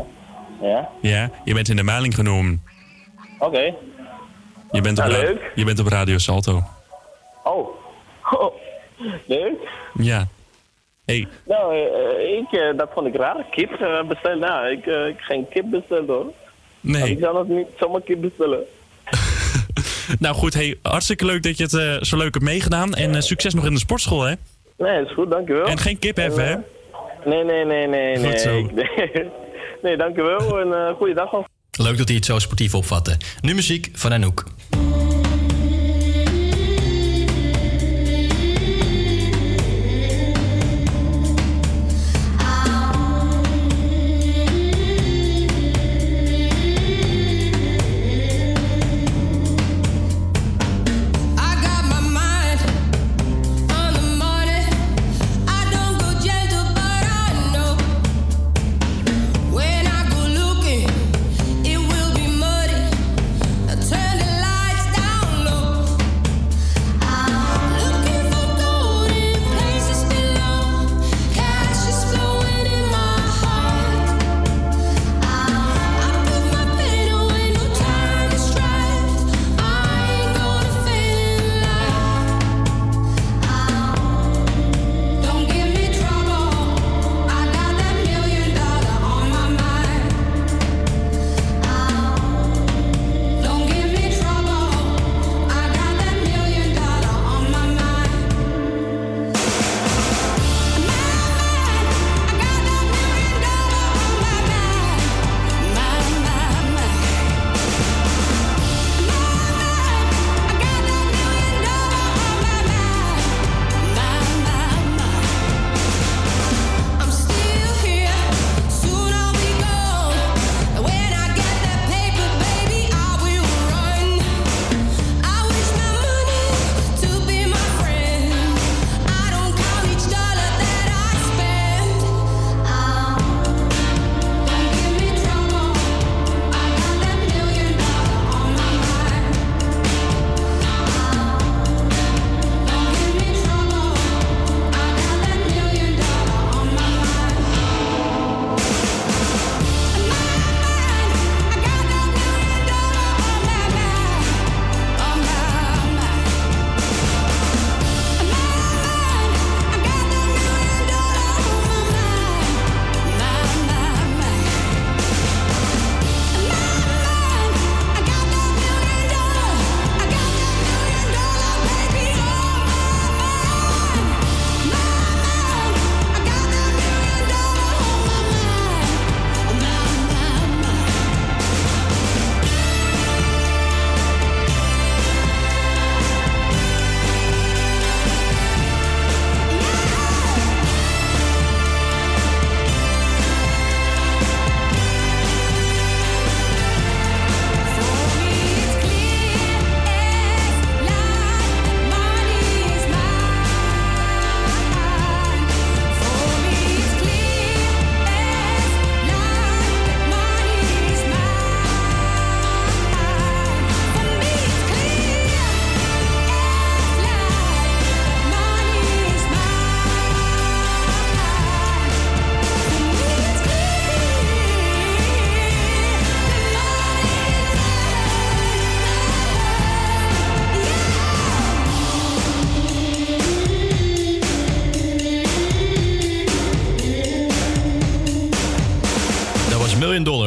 Ja? Ja, je bent in de maling genomen. Oké. Je bent, op Nou, leuk. je bent op Radio Salto. Oh. oh. Leuk. Ja. Hey, Nou, eh, ik, eh, dat vond ik raar. Kip eh, bestellen. Nou, ik, eh, ik geen kip bestellen hoor. nee. Ik zou nog niet zomaar kip bestellen. Nou goed, hey, hartstikke leuk dat je het eh, zo leuk hebt meegedaan. En eh, succes nog in de sportschool, hè? Nee, is goed, dankjewel. En geen kip even, hè? Nee, nee, nee, nee. Goed nee. zo. Nee, dankjewel en uh, goeiedag nog. Leuk dat hij het zo sportief opvatte. Nu muziek van Anouk.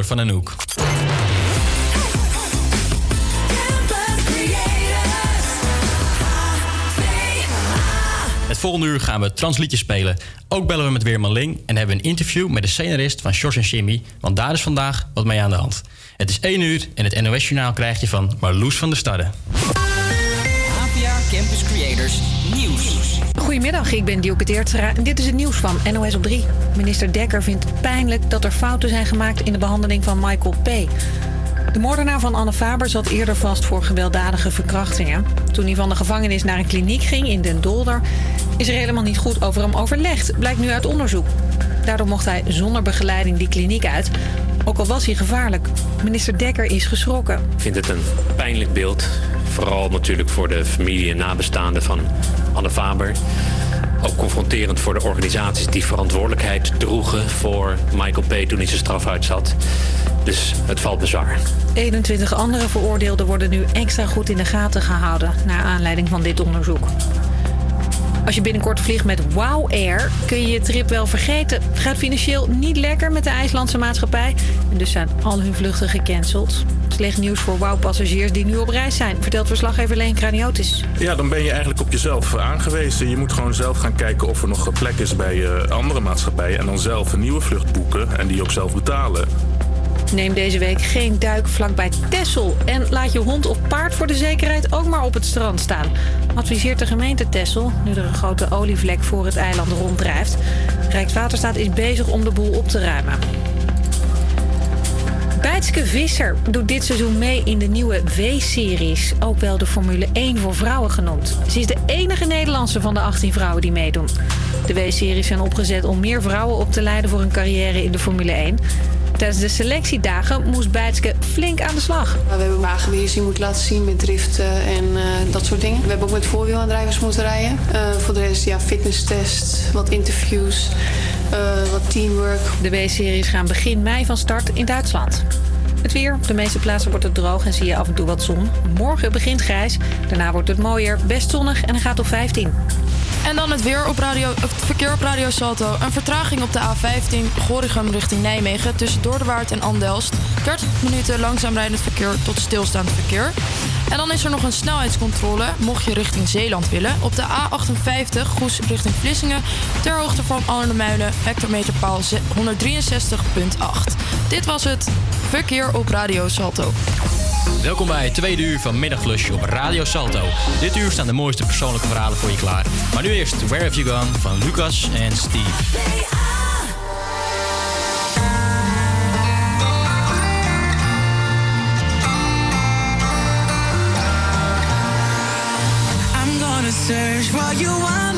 Van Anouk. Het volgende uur gaan we transliedjes spelen. Ook bellen we met Weerman Ling en hebben een interview met de scenarist van Sjors en Jimmy. Want daar is vandaag wat mee aan de hand. Het is 1 uur en het NOS-journaal krijg je van Marloes van der Starre. Goedemiddag, ik ben Dielke Teertstra en dit is het nieuws van NOS op 3. Minister Dekker vindt pijnlijk dat er fouten zijn gemaakt in de behandeling van Michael P. De moordenaar van Anne Faber zat eerder vast voor gewelddadige verkrachtingen. Toen hij van de gevangenis naar een kliniek ging in Den Dolder... is er helemaal niet goed over hem overlegd, blijkt nu uit onderzoek. Daardoor mocht hij zonder begeleiding die kliniek uit... ook al was hij gevaarlijk. Minister Dekker is geschrokken. Ik vind het een pijnlijk beeld. Vooral natuurlijk voor de familie en nabestaanden van Anne Faber. Ook confronterend voor de organisaties die verantwoordelijkheid droegen voor Michael P. toen hij zijn straf uitzat. Dus het valt me zwaar. 21 andere veroordeelden worden nu extra goed in de gaten gehouden... naar aanleiding van dit onderzoek. Als je binnenkort vliegt met Wow Air, kun je je trip wel vergeten. Het gaat financieel niet lekker met de IJslandse maatschappij. En dus zijn al hun vluchten gecanceld. slecht nieuws voor WOW-passagiers die nu op reis zijn, vertelt verslaggever Leen Kraniotis. Ja, dan ben je eigenlijk op jezelf aangewezen. Je moet gewoon zelf gaan kijken of er nog plek is bij eh, andere maatschappijen. En dan zelf een nieuwe vlucht boeken en die ook zelf betalen. Neem deze week geen duik vlakbij Texel. En laat je hond of paard voor de zekerheid ook maar op het strand staan. Adviseert de gemeente Texel, nu er een grote olievlek voor het eiland ronddrijft. Rijkswaterstaat is bezig om de boel op te ruimen. Bijtske Visser doet dit seizoen mee in de nieuwe W-series. Ook wel de Formule 1 voor vrouwen genoemd. Ze is de enige Nederlandse van de 18 vrouwen die meedoen. De W-series zijn opgezet om meer vrouwen op te leiden voor een carrière in de Formule 1. Tijdens de selectiedagen moest Bijtske flink aan de slag. We hebben wagenweerzien moeten laten zien met driften en eh, dat soort dingen. We hebben ook met voorwielaandrijvers moeten rijden. Eh, voor de rest ja, fitnesstest, wat interviews, eh, wat teamwork. De W-series gaan begin mei van start in Duitsland. Het weer. Op de meeste plaatsen wordt het droog en zie je af en toe wat zon. Morgen begint grijs. Daarna wordt het mooier, best zonnig en een gaat op 15. En dan het weer op radio, het verkeer op Radio Salto. Een vertraging op de A15 Gorinchem richting Nijmegen tussen Doordewaard en Andelst. 30 minuten langzaam rijdend verkeer tot stilstaand verkeer. En dan is er nog een snelheidscontrole, mocht je richting Zeeland willen. Op de A58 Goes richting Vlissingen ter hoogte van Arnhemuiden, hectometerpaal ze- 163.8. Dit was het verkeer op Radio Salto. Welkom bij het tweede uur van Middagflush op Radio Salto. Dit uur staan de mooiste persoonlijke verhalen voor je klaar. Maar nu eerst Where Have You Gone van Lucas en Steve. Search for you all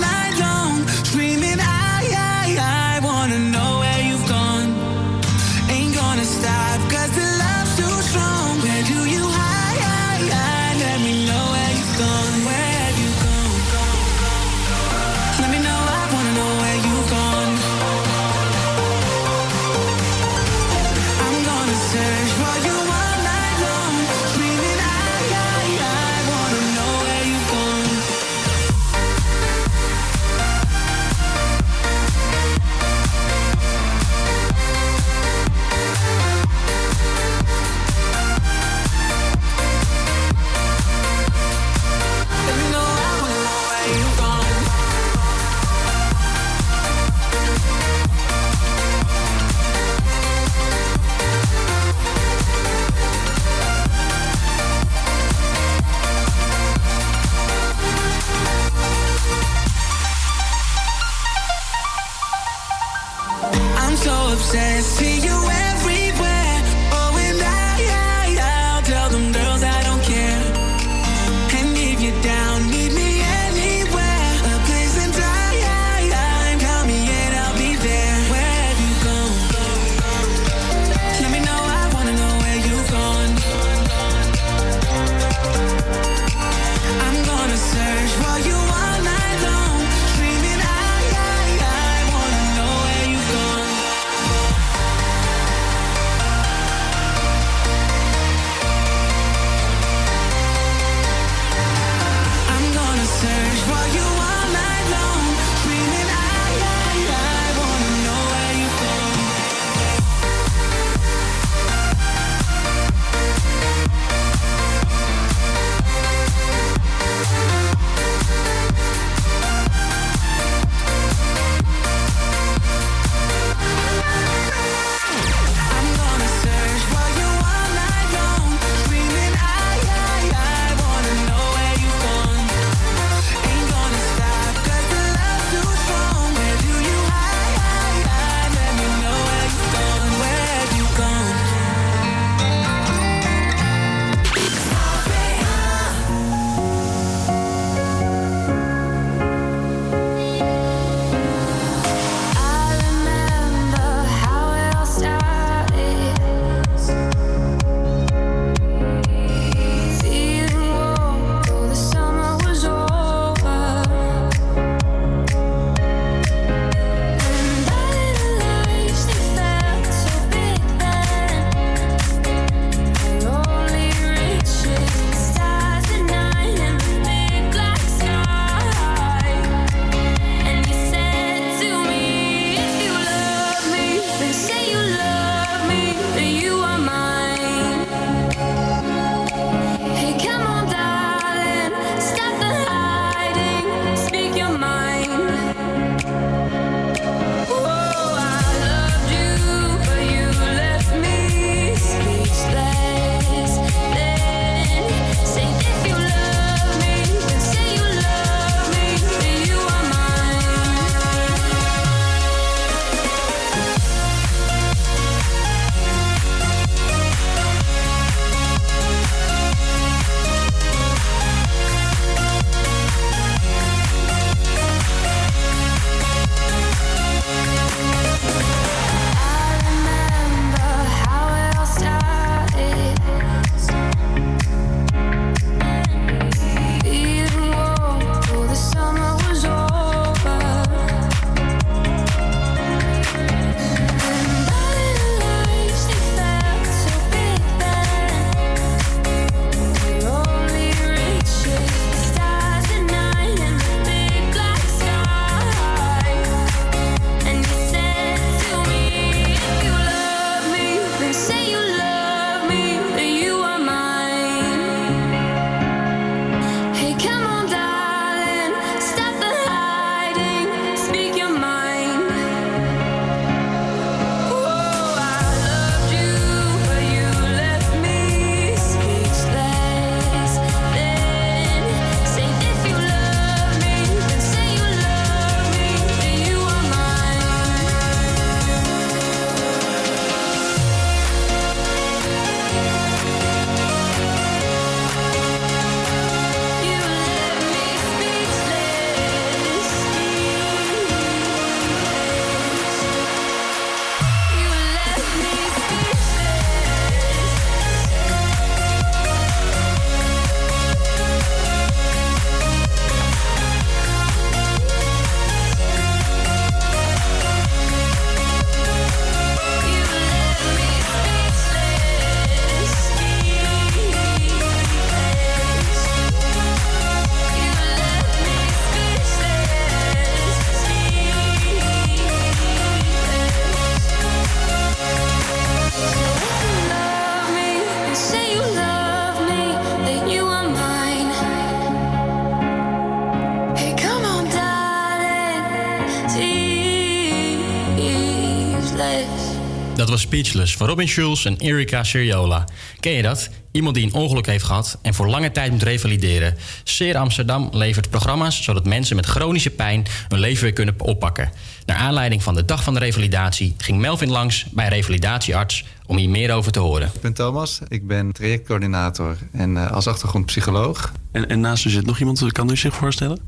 Speechless van Robin Schulz en Erika Seriola. Ken je dat? Iemand die een ongeluk heeft gehad en voor lange tijd moet revalideren. Seer Amsterdam levert programma's zodat mensen met chronische pijn hun leven weer kunnen oppakken. Naar aanleiding van de dag van de revalidatie ging Melvin langs bij revalidatiearts om hier meer over te horen. Ik ben Thomas, ik ben trajectcoördinator en eh, als achtergrond psycholoog. En, en naast u zit nog iemand, kan u zich voorstellen?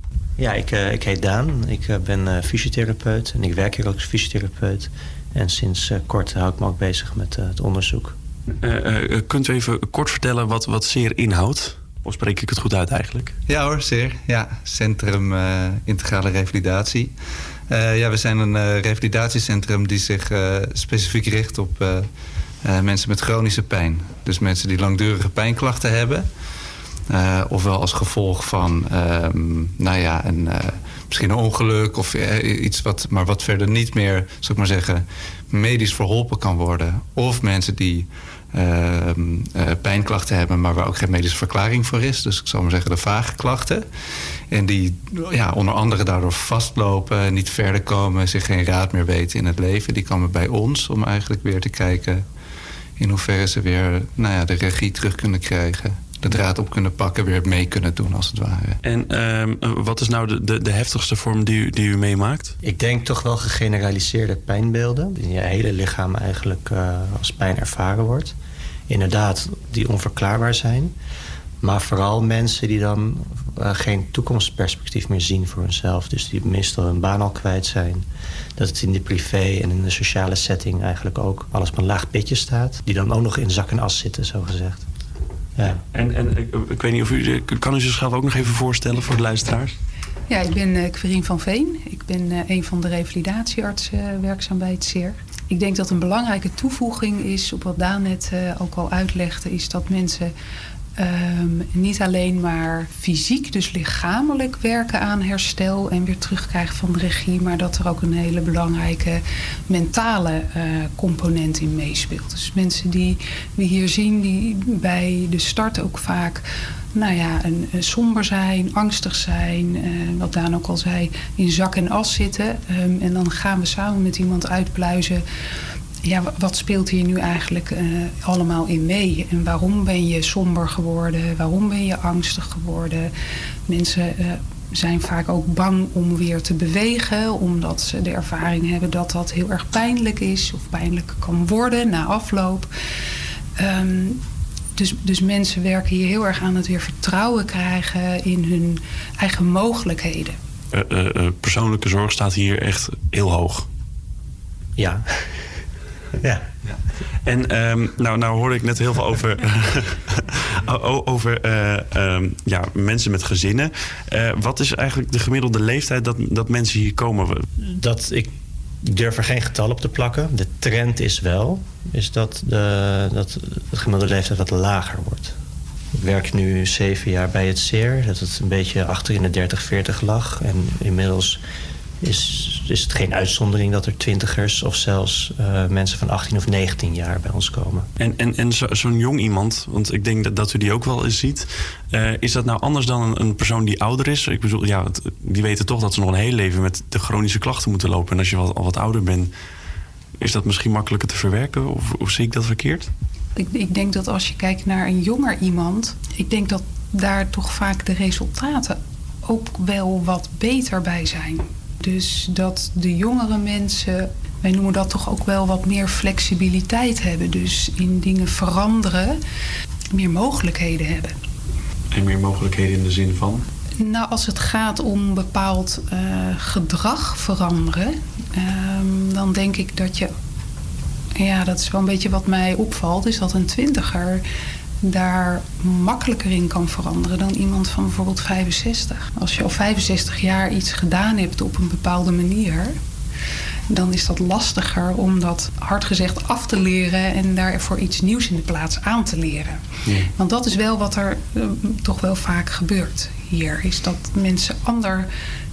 Ja, ik, eh, ik heet Daan. Ik eh, ben eh, fysiotherapeut en ik werk hier ook als fysiotherapeut. En sinds eh, kort hou ik me ook bezig met eh, het onderzoek. Eh, eh, kunt u even kort vertellen wat, wat zeer inhoudt? Of spreek ik het goed uit eigenlijk? Ja hoor, zeer. Ja, Centrum eh, Integrale Revalidatie. Eh, ja, we zijn een eh, revalidatiecentrum die zich eh, specifiek richt op eh, eh, mensen met chronische pijn. Dus mensen die langdurige pijnklachten hebben. Eh, ofwel als gevolg van, ehm, nou ja, een, eh, misschien een ongeluk of eh, iets wat, maar wat verder niet meer, zou ik maar zeggen, medisch verholpen kan worden. Of mensen die ehm, eh, pijnklachten hebben, maar waar ook geen medische verklaring voor is. Dus ik zal maar zeggen de vage klachten. En die ja, onder andere daardoor vastlopen, niet verder komen, zich geen raad meer weten in het leven. Die komen bij ons om eigenlijk weer te kijken in hoeverre ze weer nou ja, de regie terug kunnen krijgen. De draad op kunnen pakken, weer mee kunnen doen als het ware. En ehm, eh, wat is nou de, de, de heftigste vorm die u, die u meemaakt? Ik denk toch wel gegeneraliseerde pijnbeelden. Die in je hele lichaam eigenlijk eh, als pijn ervaren wordt. Inderdaad, die onverklaarbaar zijn. Maar vooral mensen die dan eh, geen toekomstperspectief meer zien voor hunzelf. Dus die meestal hun baan al kwijt zijn. Dat het in de privé en in de sociale setting eigenlijk ook alles op een laag pitje staat. Die dan ook nog in zak en as zitten, zo gezegd. Ja. En, en ik, ik weet niet of u... Kan u zichzelf ook nog even voorstellen voor de luisteraars? Ja, ik ben uh, Querien van Veen. Ik ben eh, een van de revalidatieartsen eh, werkzaam bij het CER. Ik denk dat een belangrijke toevoeging is, op wat Daan net eh, ook al uitlegde, is dat mensen ehm, niet alleen maar fysiek, dus lichamelijk werken aan herstel en weer terugkrijgen van de regie, maar dat er ook een hele belangrijke mentale eh, component in meespeelt. Dus mensen die we hier zien, die bij de start ook vaak nou ja, een, somber zijn, angstig zijn, eh, wat Daan ook al zei, in zak en as zitten. Ehm, en dan gaan we samen met iemand uitpluizen. Ja, wa- wat speelt hier nu eigenlijk eh, allemaal in mee? En waarom ben je somber geworden? Waarom ben je angstig geworden? Mensen eh, zijn vaak ook bang om weer te bewegen, omdat ze de ervaring hebben dat dat heel erg pijnlijk is of pijnlijk kan worden na afloop. Ehm, dus, dus mensen werken hier heel erg aan het weer vertrouwen krijgen in hun eigen mogelijkheden. Eh, eh, eh, persoonlijke zorg staat hier echt heel hoog. Ja. Ja. En ehm, nou, nou hoorde ik net heel veel over, over eh, ehm, ja, mensen met gezinnen. Eh, wat is eigenlijk de gemiddelde leeftijd dat, dat mensen hier komen? Dat ik durf er geen getal op te plakken. De trend is wel is dat, de, dat het gemiddelde leeftijd wat lager wordt. Ik werk nu zeven jaar bij het CER. Dat het een beetje achter in de 30, 40 lag. En inmiddels is, is het geen uitzondering dat er twintigers of zelfs eh, mensen van 18 of 19 jaar bij ons komen. En, en, en zo- zo'n jong iemand, want ik denk dat, dat u die ook wel eens ziet. eh, is dat nou anders dan een, een persoon die ouder is? Ik bedoel, ja, het- die weten toch dat ze nog een heel leven met de chronische klachten moeten lopen. En als je wat, al wat ouder bent, is dat misschien makkelijker te verwerken? Of, of zie ik dat verkeerd? Ik, ik denk dat als je kijkt naar een jonger iemand, ik denk dat daar toch vaak de resultaten ook wel wat beter bij zijn. Dus dat de jongere mensen, wij noemen dat toch ook wel wat meer flexibiliteit hebben. Dus in dingen veranderen, meer mogelijkheden hebben. En meer mogelijkheden in de zin van? Nou, als het gaat om bepaald eh, gedrag veranderen, ehm, dan denk ik dat je. Ja, dat is wel een beetje wat mij opvalt, is dat een twintiger daar makkelijker in kan veranderen dan iemand van bijvoorbeeld 65. Als je al 65 jaar iets gedaan hebt op een bepaalde manier, dan is dat lastiger om dat hard gezegd af te leren en daarvoor iets nieuws in de plaats aan te leren. Want dat is wel wat er eh, toch wel vaak gebeurt hier. Is dat mensen ander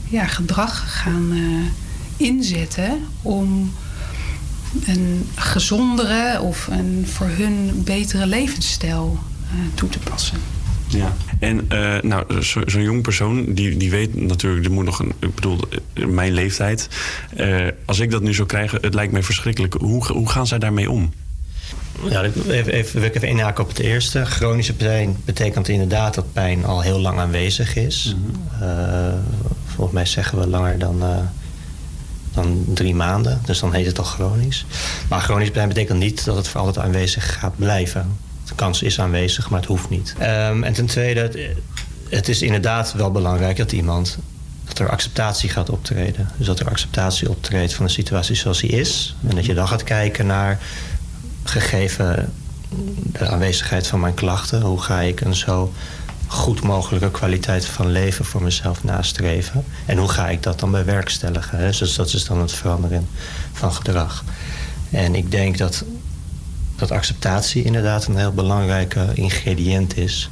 ja, gedrag gaan eh, inzetten om een gezondere of een voor hun betere levensstijl eh, toe te passen. Ja. En eh, nou, zo- zo'n jong persoon, die, die weet natuurlijk, er moet nog een, ik bedoel, eh, mijn leeftijd. Eh, als ik dat nu zou krijgen, het lijkt mij verschrikkelijk. Hoe, hoe gaan zij daarmee om? Ja, ik- even, even, wil ik even inhaken op het eerste. Chronische pijn betekent inderdaad dat pijn al heel lang aanwezig is. Eh, volgens mij zeggen we langer dan, eh, dan drie maanden. Dus dan heet het al chronisch. Maar chronisch betekent niet dat het voor altijd aanwezig gaat blijven. De kans is aanwezig, maar het hoeft niet. Ehm, en ten tweede, het, het is inderdaad wel belangrijk dat iemand dat er acceptatie gaat optreden. Dus dat er acceptatie optreedt van de situatie zoals die is. En dat je dan gaat kijken naar gegeven de aanwezigheid van mijn klachten, hoe ga ik een zo goed mogelijke kwaliteit van leven voor mezelf nastreven? En hoe ga ik dat dan bewerkstelligen? Hè? Dus dat is dan het veranderen van gedrag. En ik denk dat, dat acceptatie inderdaad een heel belangrijke ingrediënt is.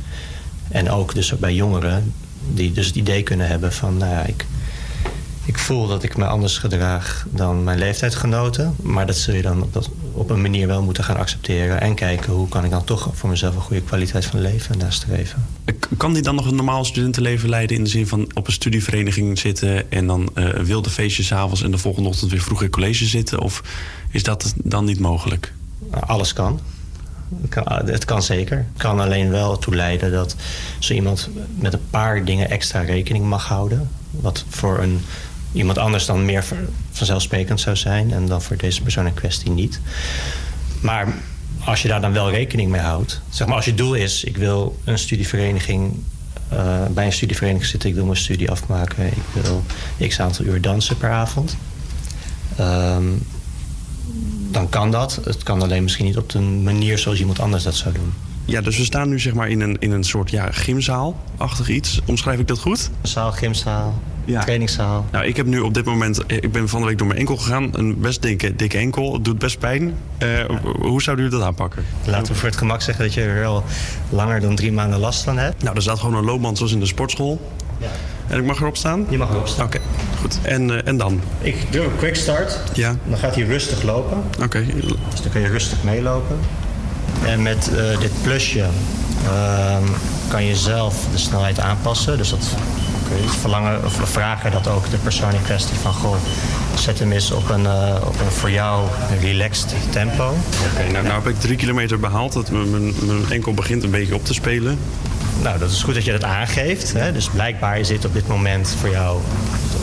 En ook dus bij jongeren die dus het idee kunnen hebben van, nou ja, ik, ik voel dat ik me anders gedraag dan mijn leeftijdgenoten. Maar dat zul je dan dat, op een manier wel moeten gaan accepteren. En kijken hoe kan ik dan toch voor mezelf een goede kwaliteit van leven nastreven. K- Kan die dan nog een normaal studentenleven leiden in de zin van op een studievereniging zitten en dan eh, wilde feestjes 's avonds en de volgende ochtend weer vroeg in college zitten? Of is dat dan niet mogelijk? Alles kan. Het kan, het kan zeker. Het kan alleen wel toe leiden dat zo iemand met een paar dingen extra rekening mag houden. Wat voor een, iemand anders dan meer van- vanzelfsprekend zou zijn. En dan voor deze persoon in kwestie niet. Maar als je daar dan wel rekening mee houdt. Zeg maar als je doel is, ik wil een studievereniging. eh, bij een studievereniging zitten, ik wil mijn studie afmaken. Ik wil x aantal uur dansen per avond. Ehm, dan kan dat. Het kan alleen misschien niet op de manier zoals iemand anders dat zou doen. Ja, dus we staan nu zeg maar in een, in een soort ja, gymzaal-achtig iets. Omschrijf ik dat goed? Zaal, gymzaal, trainingszaal. Nou, ik heb nu op dit moment, eh, ik ben van de week door mijn enkel gegaan. Een best dikke, dikke enkel, het doet best pijn. Eh, Hoe zouden jullie dat aanpakken? Laten we voor het gemak zeggen dat je er wel langer dan drie maanden last van hebt. Nou, er staat gewoon een loopband zoals in de sportschool. Ja. En ik mag erop staan? Je mag erop staan. Oké, goed. En, eh, en dan? Ik doe een quick start. Ja. Dan gaat hij rustig lopen. Oké. Dus dan kun je rustig meelopen. En met dit plusje ehm, kan je zelf de snelheid aanpassen. Dus dat je verlangen of vragen dat ook de persoon in kwestie van goh, zet hem eens op een, eh, op een voor jou relaxed tempo. Oké, nou, nou heb ik drie kilometer behaald. Dat mijn, mijn, enkel begint een beetje op te spelen. Nou, dat is goed dat je dat aangeeft. Hè? Dus blijkbaar is dit op dit moment voor jou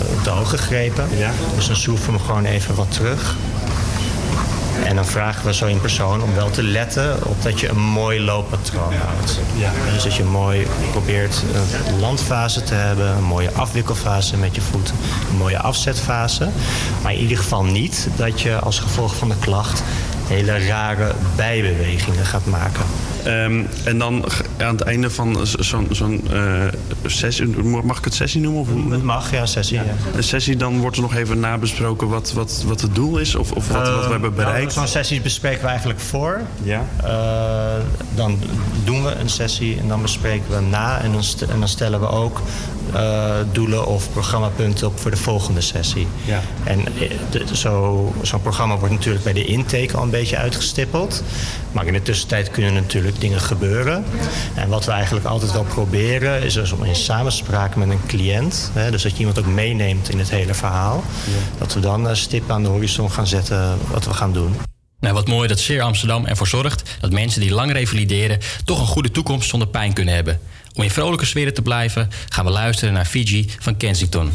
eh, te hoog gegrepen. Dus dan we hem gewoon even wat terug. En dan vragen we zo in persoon om wel te letten op dat je een mooi looppatroon houdt. Dus dat je mooi probeert een landfase te hebben, een mooie afwikkelfase met je voeten, een mooie afzetfase. Maar in ieder geval niet dat je als gevolg van de klacht hele rare bijbewegingen gaat maken. Ehm, en dan aan het einde van zo'n eh, sessie, mag ik het sessie noemen? Of? Het mag, ja, sessie. Ja. Een sessie, dan wordt er nog even nabesproken wat, wat, wat het doel is of, of wat, wat we hebben bereikt. Nou, Zo'n sessie bespreken we eigenlijk voor. Ja. Eh, dan doen we een sessie en dan bespreken we hem na. En dan, st- en dan stellen we ook eh, doelen of programmapunten op voor de volgende sessie. Ja. En eh, zo- zo'n programma wordt natuurlijk bij de intake al een beetje uitgestippeld. Maar in de tussentijd kunnen natuurlijk dingen gebeuren. En wat we eigenlijk altijd wel proberen is dus om in samenspraak met een cliënt, hè, dus dat je iemand ook meeneemt in het hele verhaal, dat we dan een stip aan de horizon gaan zetten wat we gaan doen. Nou, wat mooi dat Zeer Amsterdam ervoor zorgt dat mensen die lang revalideren toch een goede toekomst zonder pijn kunnen hebben. Om in vrolijke sferen te blijven, gaan we luisteren naar Fiji van Kensington.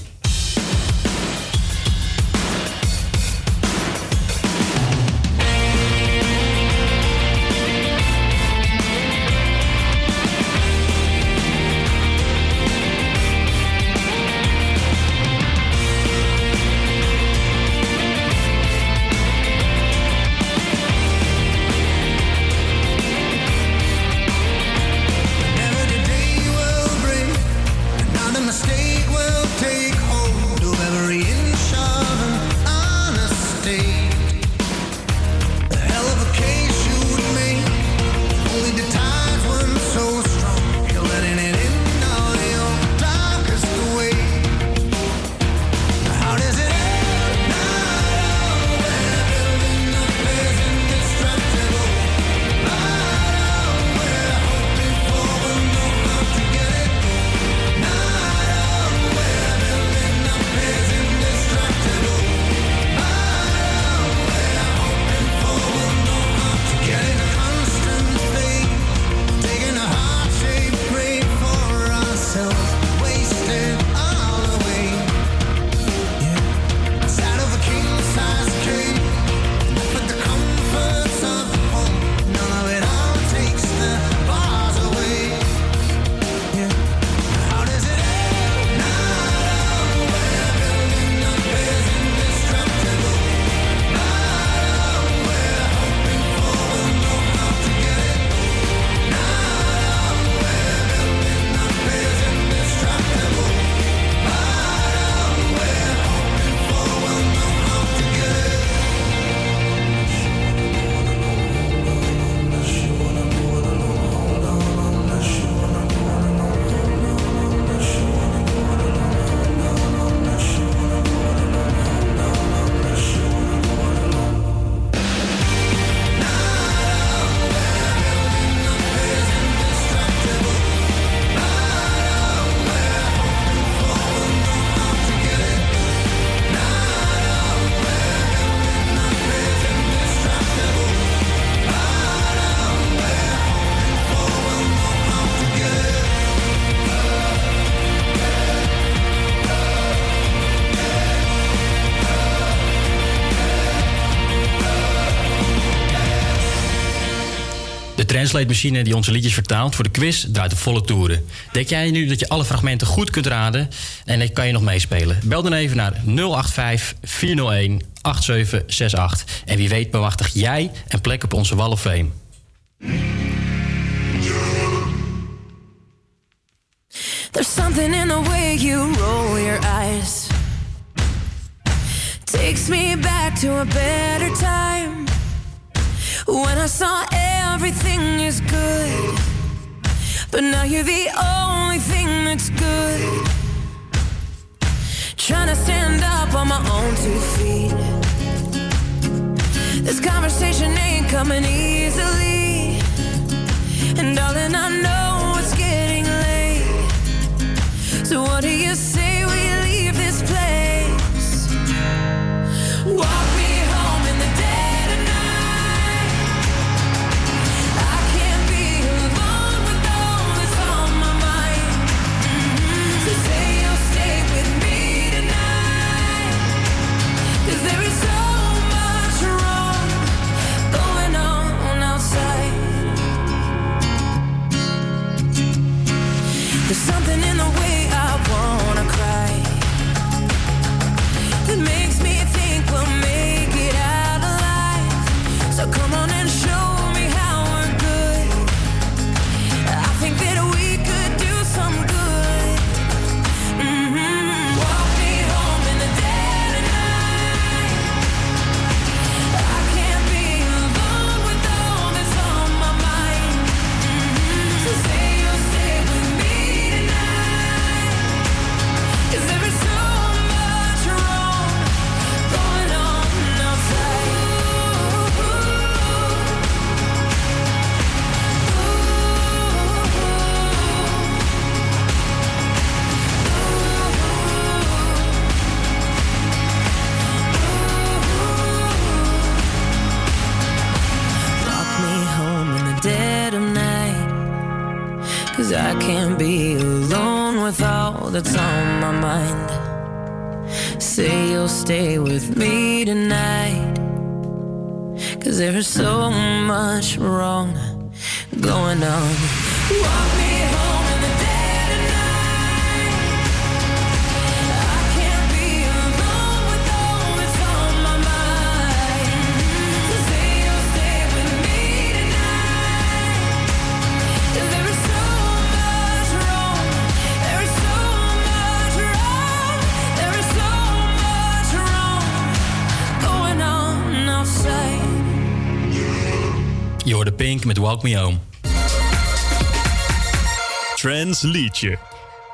Translate-machine die onze liedjes vertaalt voor de quiz draait op volle toeren. Denk jij nu dat je alle fragmenten goed kunt raden? En dan kan je nog meespelen. Bel dan even naar 085 401 8768. En wie weet bemachtig jij een plek op onze Wall of. You're the only thing that's good. Trying to stand up on my own two feet. This conversation ain't coming easily. And darling, I know it's getting late. So what do you say stay with me tonight. Cause there's so much wrong going on. Walk me home Pink met Walk Me Home. Trans liedje.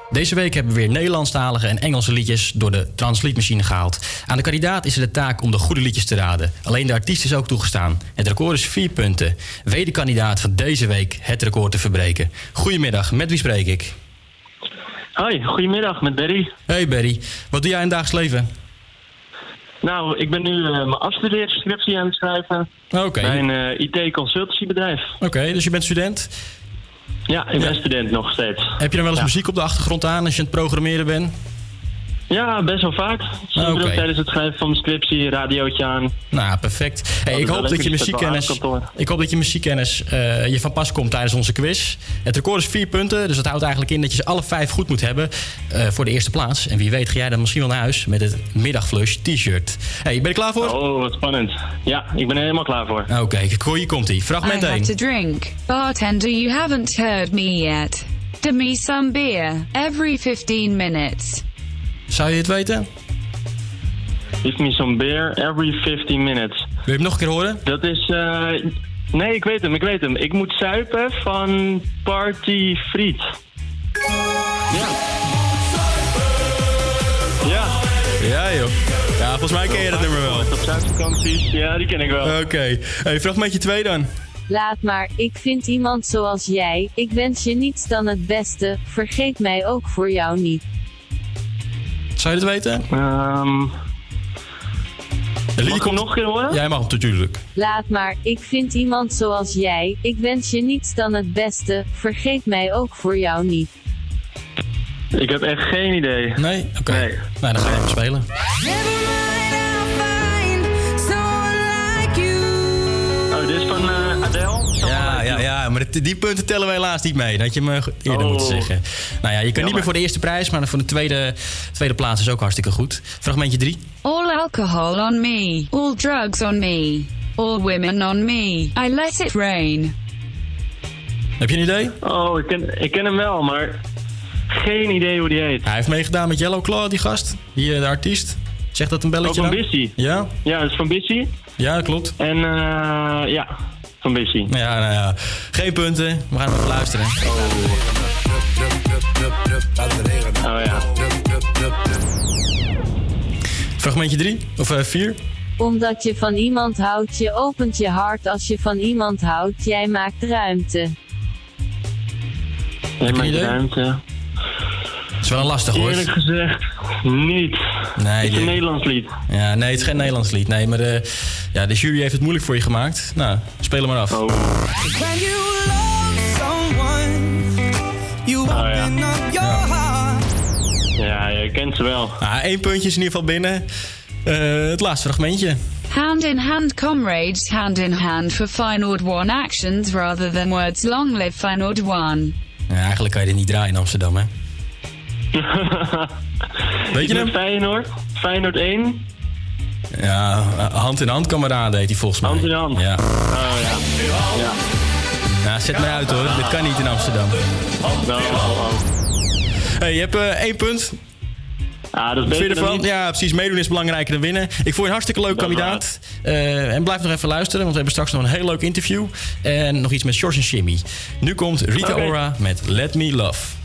Deze week hebben we weer Nederlandstalige en Engelse liedjes door de Transliedmachine gehaald. Aan de kandidaat is er de taak om de goede liedjes te raden. Alleen de artiest is ook toegestaan. Het record is vier punten. Weet de kandidaat van deze week het record te verbreken. Goedemiddag, met wie spreek ik? Hoi, goedemiddag met Barry. Hey Barry, wat doe jij in het dagelijks leven? Nou, ik ben nu eh, mijn afstudeerscriptie aan het schrijven. Oké. Bij een eh, IT-consultancybedrijf. Oké, dus je bent student? Ja, ik ben student nog steeds. Heb je dan wel eens Ja. muziek op de achtergrond aan als je aan het programmeren bent? Ja, best wel vaak. Soms Oké. ook tijdens het schrijven van mijn scriptie, radiootje aan. Nou, perfect. Hey, ik, hoop dat je muziekkennis, ik hoop dat je muziekkennis eh, je van pas komt tijdens onze quiz. Het record is vier punten, dus dat houdt eigenlijk in dat je ze alle vijf goed moet hebben eh, voor de eerste plaats. En wie weet ga jij dan misschien wel naar huis met het middagflush t-shirt. Hey, ben je klaar voor? Oh, wat spannend. Ja, ik ben er helemaal klaar voor. Oké, hier komt ie. Fragment I 1. have to drink. Bartender, you haven't heard me yet. To me some beer every 15 minutes. Zou je het weten? Give me some beer every 15 minutes. Wil je hem nog een keer horen? Dat is... eh, nee, ik weet hem, ik weet hem. Ik moet zuipen van Party Friet. Ja. Ja. Ja joh. Ja, volgens mij ken je dat nummer wel. Op zuidvakanties, ja, die ken ik wel. Oké. Hey, fragmentje 2 dan. Laat maar, ik vind iemand zoals jij. Ik wens je niets dan het beste. Vergeet mij ook voor jou niet. Zou je het weten? Ehm Mag ik hem nog een keer horen? Jij mag hem natuurlijk. Laat maar, ik vind iemand zoals jij. Ik wens je niets dan het beste. Vergeet mij ook voor jou niet. Ik heb echt geen idee. Nee? Oké. Nou, dan ga je hem spelen. Oh, dit is van eh, Adele? Ja, ja, ja, maar die punten tellen we helaas niet mee. Dat had je me eerder Oh. moeten zeggen. Nou ja, je kan niet meer voor de eerste prijs, maar voor de tweede, tweede plaats is ook hartstikke goed. Fragmentje 3. All alcohol on me. All drugs on me. All women on me. I let it rain. Heb je een idee? Oh, ik ken, ik ken hem wel, maar geen idee hoe die heet. Hij heeft meegedaan met Yellow Claw, die gast. Die, eh, de artiest. Zegt dat een belletje Oh, van? Bissy. Ja? Ja, dat is van Bissy. Ja, dat klopt. En eh, ja, van Bissy. Ja, nou ja. Geen punten. We gaan even luisteren. Oh ja. Fragmentje 3 of 4. Omdat je van iemand houdt, je opent je hart als je van iemand houdt, jij maakt ruimte. Een idee? ruimte. Is wel een lastig hoor. Eerlijk gezegd, niet. Nee, Het is een Nederlands lied. Ja, nee, het is geen Nederlands lied. Nee, maar de, ja, de jury heeft het moeilijk voor je gemaakt. Nou, speel hem maar af. Oh. When you love someone, you open up your heart. Ja, je kent ze wel. Eén puntje is in ieder geval binnen. Eh, het laatste fragmentje. Hand in hand, comrades, hand in hand for Feyenoord one actions rather than words. Long live Feyenoord one. Ja, eigenlijk kan je dit niet draaien in Amsterdam, hè? Weet je hem? Feyenoord. Feyenoord 1. Ja, hand in hand kameraden heet hij volgens mij. Hand in hand? Ja. Oh ja. Ja. Nou, zet maar uit hoor. Dit kan niet in Amsterdam. Hey, je hebt eh, één punt. Ah, dat is beter ervan? Ja, precies. Meedoen is belangrijker dan winnen. Ik vond je een hartstikke leuk kandidaat. Eh, en blijf nog even luisteren, want we hebben straks nog een heel leuk interview. En nog iets met George en Shimmy. Nu komt Rita. Ora met Let Me Love.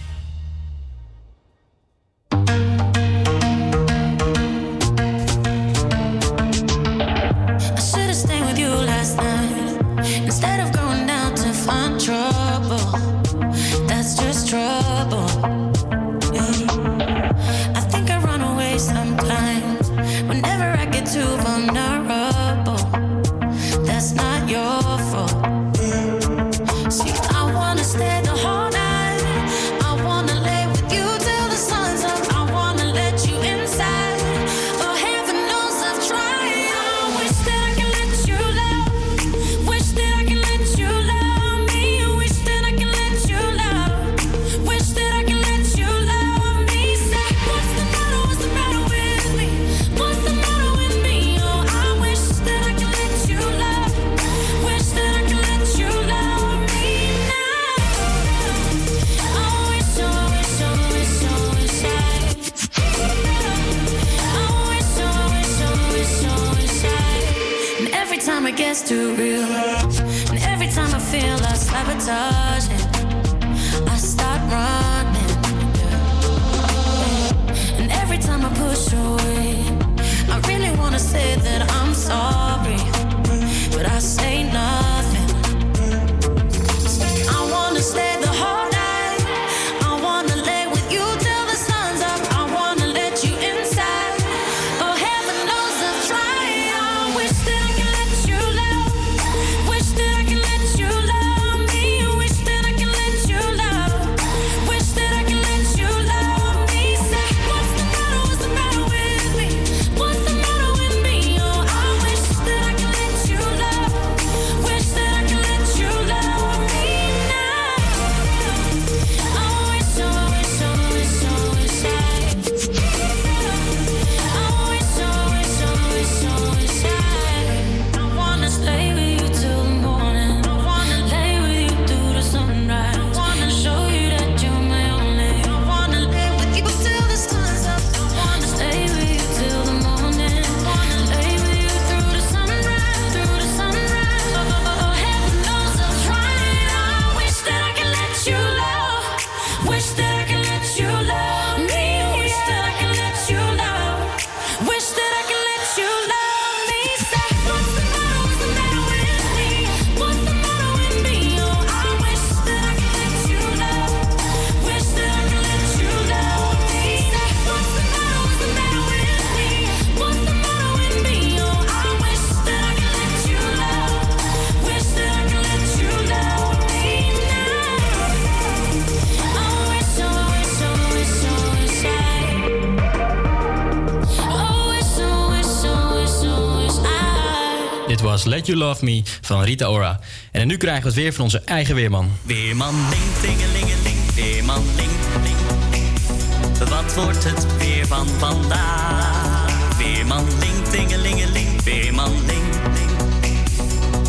Dit was Let You Love Me van Rita Ora. En nu krijgen we het weer van onze eigen weerman. Weerman, ling, tingelingeling, weerman, ling, ling. Wat wordt het weer van vandaag? Weerman, ling, tingelingeling, weerman, ling, ling.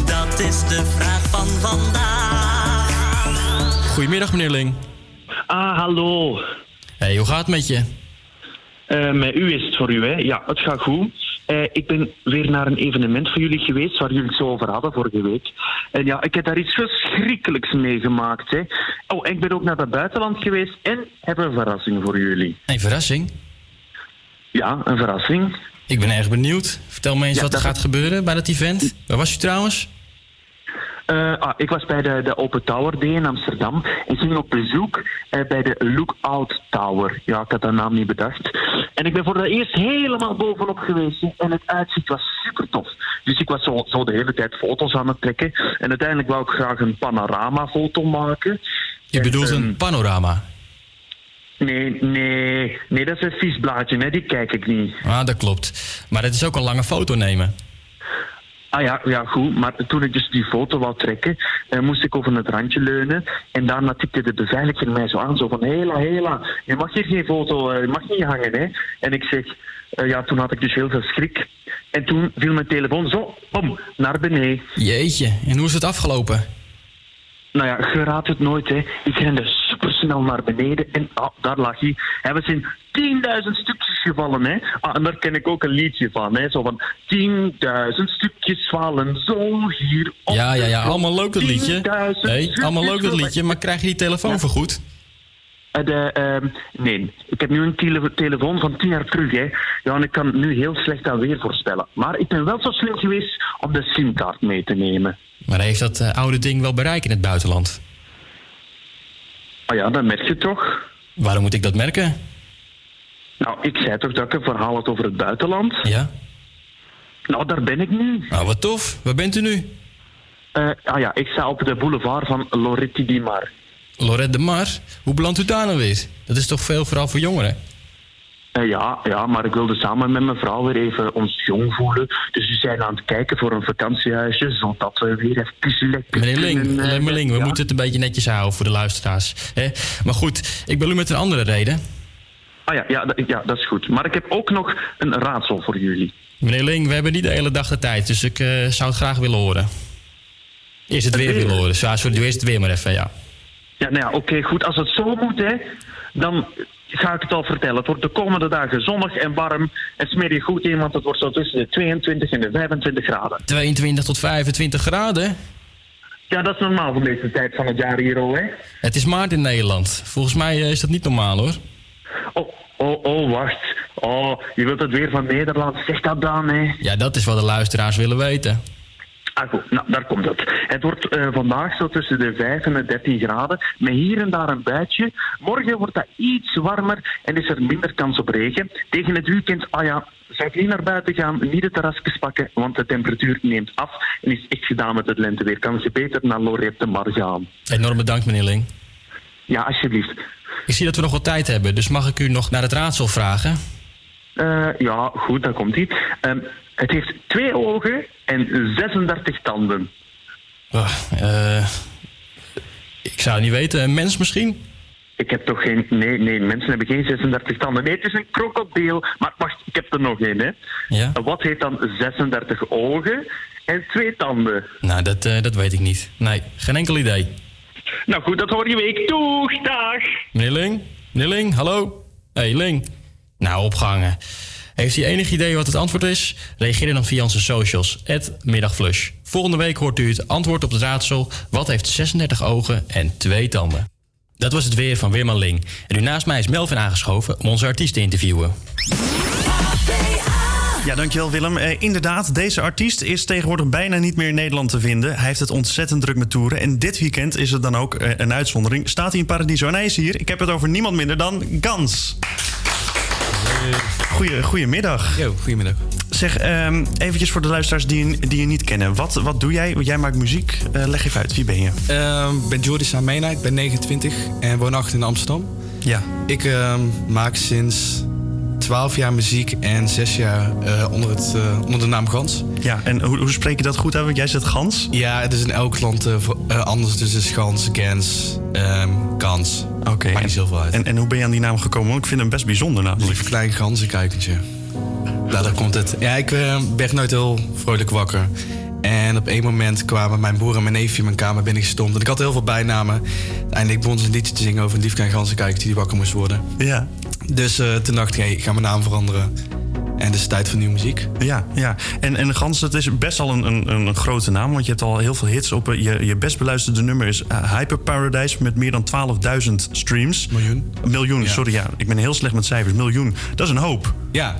Dat is de vraag van vandaag. Goedemiddag, meneer Ling. Ah, hallo. Hey, hoe gaat het met je? Eh, met u is het voor u, hè? Ja, het gaat goed. Eh, ik ben weer naar een evenement van jullie geweest waar jullie het zo over hadden vorige week. En ja, ik heb daar iets verschrikkelijks meegemaakt. Hè. Oh, en ik ben ook naar het buitenland geweest en heb een verrassing voor jullie. Een verrassing? Ja, een verrassing. Ik ben erg benieuwd. Vertel me eens Ja, wat er gaat gebeuren bij dat event. Waar was u trouwens? Eh, ah, ik was bij de, de Open Tower Day in Amsterdam en ging op bezoek eh, bij de Lookout Tower. Ja, ik had de naam niet bedacht. En ik ben voor het eerst helemaal bovenop geweest en het uitzicht was super tof. Dus ik was zo, zo de hele tijd foto's aan het trekken en uiteindelijk wou ik graag een panoramafoto maken. Je bedoelt ehm, een panorama? Nee, nee, nee, dat is een vies blaadje, hè, die kijk ik niet. Ah, dat klopt. Maar het is ook een lange foto nemen. Ah ja, ja, goed. Maar toen ik dus die foto wou trekken, eh, moest ik over het randje leunen. En daarna tikte de beveiliger mij zo aan, zo van... Hela, hela, je mag hier geen foto, eh, je mag niet hangen, hè. En ik zeg... eh, ja, toen had ik dus heel veel schrik. En toen viel mijn telefoon zo, bom, naar beneden. Jeetje, en hoe is het afgelopen? Nou ja, je raadt het nooit, hè. Ik rende supersnel naar beneden en ah, daar lag hij. Hij was in 10.000 stukjes gevallen, hè. Ah, en daar ken ik ook een liedje van, hè. Zo van 10.000 stukjes vallen zo hier op Ja, ja, ja, allemaal leuk dat liedje. 10.000 Nee, allemaal leuk dat liedje, maar krijg je die telefoon vergoed? Eh, de, ehm, nee, ik heb nu een tele- telefoon van 10 jaar terug. Hè. Ja, en ik kan nu heel slecht dat weer voorspellen. Maar ik ben wel zo slim geweest om de simkaart mee te nemen. Maar heeft dat eh, oude ding wel bereik in het buitenland? Ah ja, dat merk je toch? Waarom moet ik dat merken? Nou, ik zei toch dat ik een verhaal had over het buitenland? Ja. Nou, daar ben ik nu. Nou, wat tof. Waar bent u nu? Eh, ah ja, ik sta op de boulevard van Loretti di Mar. Lorette de Mar. Hoe belandt u daar nou weer? Dat is toch veel vooral voor jongeren? Eh, ja, ja, maar ik wilde samen met mijn vrouw weer even ons jong voelen. Dus we zijn aan het kijken voor een vakantiehuisje, zodat we weer even lekker Meneer Ling, kunnen, eh, meneer Ling we ja. moeten het een beetje netjes houden voor de luisteraars. Hè? Maar goed, ik bel u met een andere reden. Ah ja, ja, dat- ja, dat is goed. Maar ik heb ook nog een raadsel voor jullie. Meneer Ling, we hebben niet de hele dag de tijd, dus ik eh, zou het graag willen horen. Eerst het Het weer weer? willen horen. Ja, sorry, eerst het weer maar even, ja. Ja, nou ja, oké, goed. Als het zo moet, hè, dan ga ik het al vertellen. Het wordt de komende dagen zonnig en warm. En smeer je goed in, want het wordt zo tussen de 22 en de 25 graden. 22 tot 25 graden. Ja, dat is normaal voor deze tijd van het jaar hier, al, hè. Het is maart in Nederland. Volgens mij eh, is dat niet normaal, hoor. Oh, oh, oh, wacht. Oh, je wilt het weer van Nederland. Zeg dat dan, hè. Ja, dat is wat de luisteraars willen weten. Ah, goed. Nou, daar komt het. Het wordt eh, vandaag zo tussen de 5 en de 13 graden, met hier en daar een buitje. Morgen wordt dat iets warmer en is er minder kans op regen. Tegen het weekend, ah ja, zou niet naar buiten gaan, niet de terrasjes pakken, want de temperatuur neemt af en is echt gedaan met het lenteweer. Kan je beter naar Lorette Mar gaan. Enorm bedankt, meneer Ling. Ja, alsjeblieft. Ik zie dat we nog wat tijd hebben, dus mag ik u nog naar het raadsel vragen? Eh, ja, goed, daar komt ie. Ehm, het heeft twee ogen en 36 tanden. Oh, eh, ik zou het niet weten. Een mens misschien? Ik heb toch geen... Nee, nee, mensen hebben geen 36 tanden. Nee, het is een krokodil. Maar wacht, ik heb er nog één, hè. Ja? Wat heeft dan 36 ogen en twee tanden? Nou, dat, eh, dat weet ik niet. Nee, geen enkel idee. Nou goed, dat hoor je week. Doeg, dag! Meneer Ling? Meneer Ling, hallo? hey, Ling. Nou, opgehangen. Heeft u enig idee wat het antwoord is? Reageer dan via onze socials, middagflush. Volgende week hoort u het antwoord op het raadsel... wat heeft 36 ogen en twee tanden? Dat was het weer van Weerman Ling. En nu naast mij is Melvin aangeschoven om onze artiest te interviewen. Ja, dankjewel Willem. Eh, inderdaad, deze artiest is tegenwoordig bijna niet meer in Nederland te vinden. Hij heeft het ontzettend druk met toeren. En dit weekend is het dan ook eh, een uitzondering. Staat hij in Paradiso en hij is hier. Ik heb het over niemand minder dan Gans. Goeie, goedemiddag. Yo, goedemiddag. Zeg, ehm, eventjes voor de luisteraars die, je- die je niet kennen. Wat, wat doe jij? Jij maakt muziek. Eh, leg even uit, wie ben je? Ehm, Ik ben Jordi Samena, ik ben 29 en woonachtig in Amsterdam. Ja. Ik ehm, maak sinds 12 jaar muziek en 6 jaar eh, onder, het, eh, onder de naam Gans. Ja, en hoe, hoe spreek je dat goed uit? Want Jij zegt Gans? Ja, het is in elk land eh, anders. Dus het is Gans, Gens, ehm Kans. Oké. Maakt niet zoveel uit. En, en hoe ben je aan die naam gekomen? Want ik vind hem best bijzonder namelijk. Lief klein ganzenkijkertje. Nou, daar komt het. Ja, ik werd nooit heel vrolijk wakker. En op één moment kwamen mijn broer en mijn neefje in mijn kamer binnengestompt. En ik had heel veel bijnamen. Eindelijk begon ze een liedje te zingen over een lief klein ganzenkijkertje die wakker moest worden. Ja. Dus eh, toen dacht ik, hey, ik ga mijn naam veranderen. En het is tijd voor nieuwe muziek. Ja, ja. En, en Gans, het is best al een, een, een grote naam, want je hebt al heel veel hits op. eh, Je, je best beluisterde nummer is eh, Hyper Paradise met meer dan 12.000 streams. Miljoen. Miljoen, Ja. sorry, ja. Ik ben heel slecht met cijfers. Miljoen, dat is een hoop. Ja.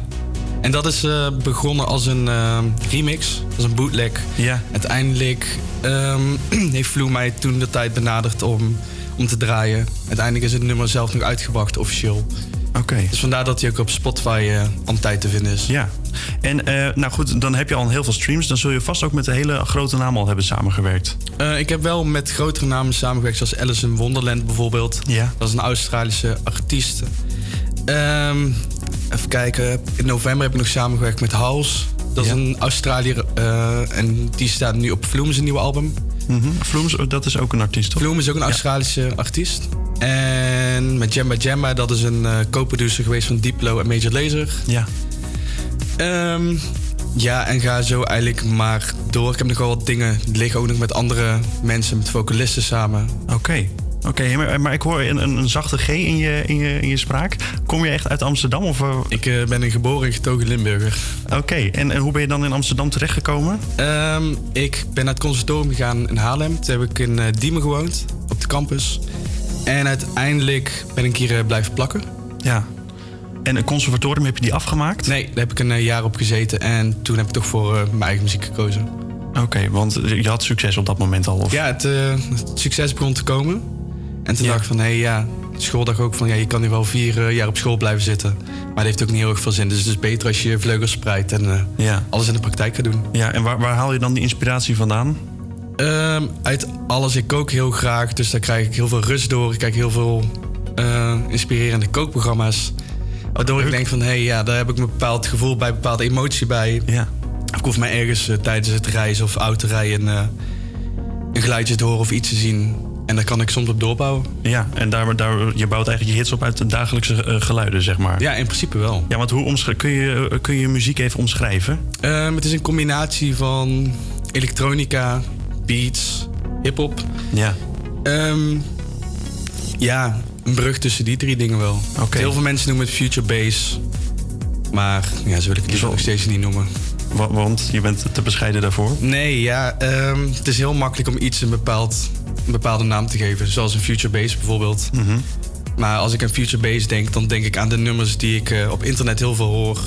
En dat is begonnen als een eh, remix, als een bootleg. Ja. Uiteindelijk ehm, heeft Vloe mij toen de tijd benaderd om, om te draaien. Uiteindelijk is het nummer zelf nog uitgebracht, officieel. Oké. Dus vandaar dat hij ook op Spotify eh aan tijd te vinden is. Ja. En eh, nou goed, dan heb je al heel veel streams. Dan zul je vast ook met de hele grote naam al hebben samengewerkt. Eh, ik heb wel met grotere namen samengewerkt, zoals Alice in Wonderland bijvoorbeeld. Ja. Dat is een Australische artiest. Ehm, even kijken. In november heb ik nog samengewerkt met House. Dat is een Australiër en die staat nu op Vloem, zijn nieuwe album. Mhm. Vloems, dat is ook een artiest, toch? Vloem is ook een Australische artiest. En met Jamba Jamba, dat is een eh co-producer geweest van Diplo en Major Lazer. Ja. Ehm, ja, en ga zo eigenlijk maar door. Ik heb nog wel wat dingen liggen ook nog met andere mensen, met vocalisten samen. Oké. Oké, maar, maar ik hoor een, een, zachte G in je, in, je, in je spraak. Kom je echt uit Amsterdam? Of, eh? Ik eh, ben een geboren en getogen Limburger. Oké, en, en hoe ben je dan in Amsterdam terechtgekomen? Ehm, ik ben naar het conservatorium gegaan in Haarlem. Toen heb ik in eh, Diemen gewoond, op de campus. En uiteindelijk ben ik hier blijven plakken. Ja. En een conservatorium, heb je die afgemaakt? Nee, daar heb ik een jaar op gezeten. En toen heb ik toch voor mijn eigen muziek gekozen. Oké, want je had succes op dat moment al? Of? Ja, het, het succes begon te komen. En toen dacht ik van, hé hey, ja, schooldag ook van, ja, je kan hier wel vier eh, jaar op school blijven zitten. Maar dat heeft ook niet heel erg veel zin. Dus het is beter als je vleugels spreidt en eh, Ja. alles in de praktijk gaat doen. Ja, en waar, waar haal je dan die inspiratie vandaan? Ehm, uit alles. Ik kook heel graag, dus daar krijg ik heel veel rust door. Ik kijk heel veel eh, inspirerende kookprogramma's. Waardoor ik denk van, hé, hey, ja, daar heb ik een bepaald gevoel bij, een bepaalde emotie bij. Ja. Of ik hoef mij ergens tijdens het reizen of autorijden een geluidje te horen of iets te zien. En daar kan ik soms op doorbouwen. Ja, en daar, daar, je bouwt eigenlijk je hits op uit de dagelijkse eh, geluiden, zeg maar. Ja, in principe wel. Ja, want hoe kun, je, eh, kun je muziek even omschrijven? Ehm, het is een combinatie van elektronica, beats, hip-hop. Ja. Ehm, ja, een brug tussen die drie dingen wel. Heel veel mensen noemen het future bass. Maar ja, zo wil ik het nog steeds niet noemen. Want je bent te bescheiden daarvoor? Nee, ja, ehm, het is heel makkelijk om iets een, bepaald, een bepaalde naam te geven. Zoals een future bass bijvoorbeeld. Mhm. Maar als ik aan future bass denk, dan denk ik aan de nummers die ik eh, op internet heel veel hoor.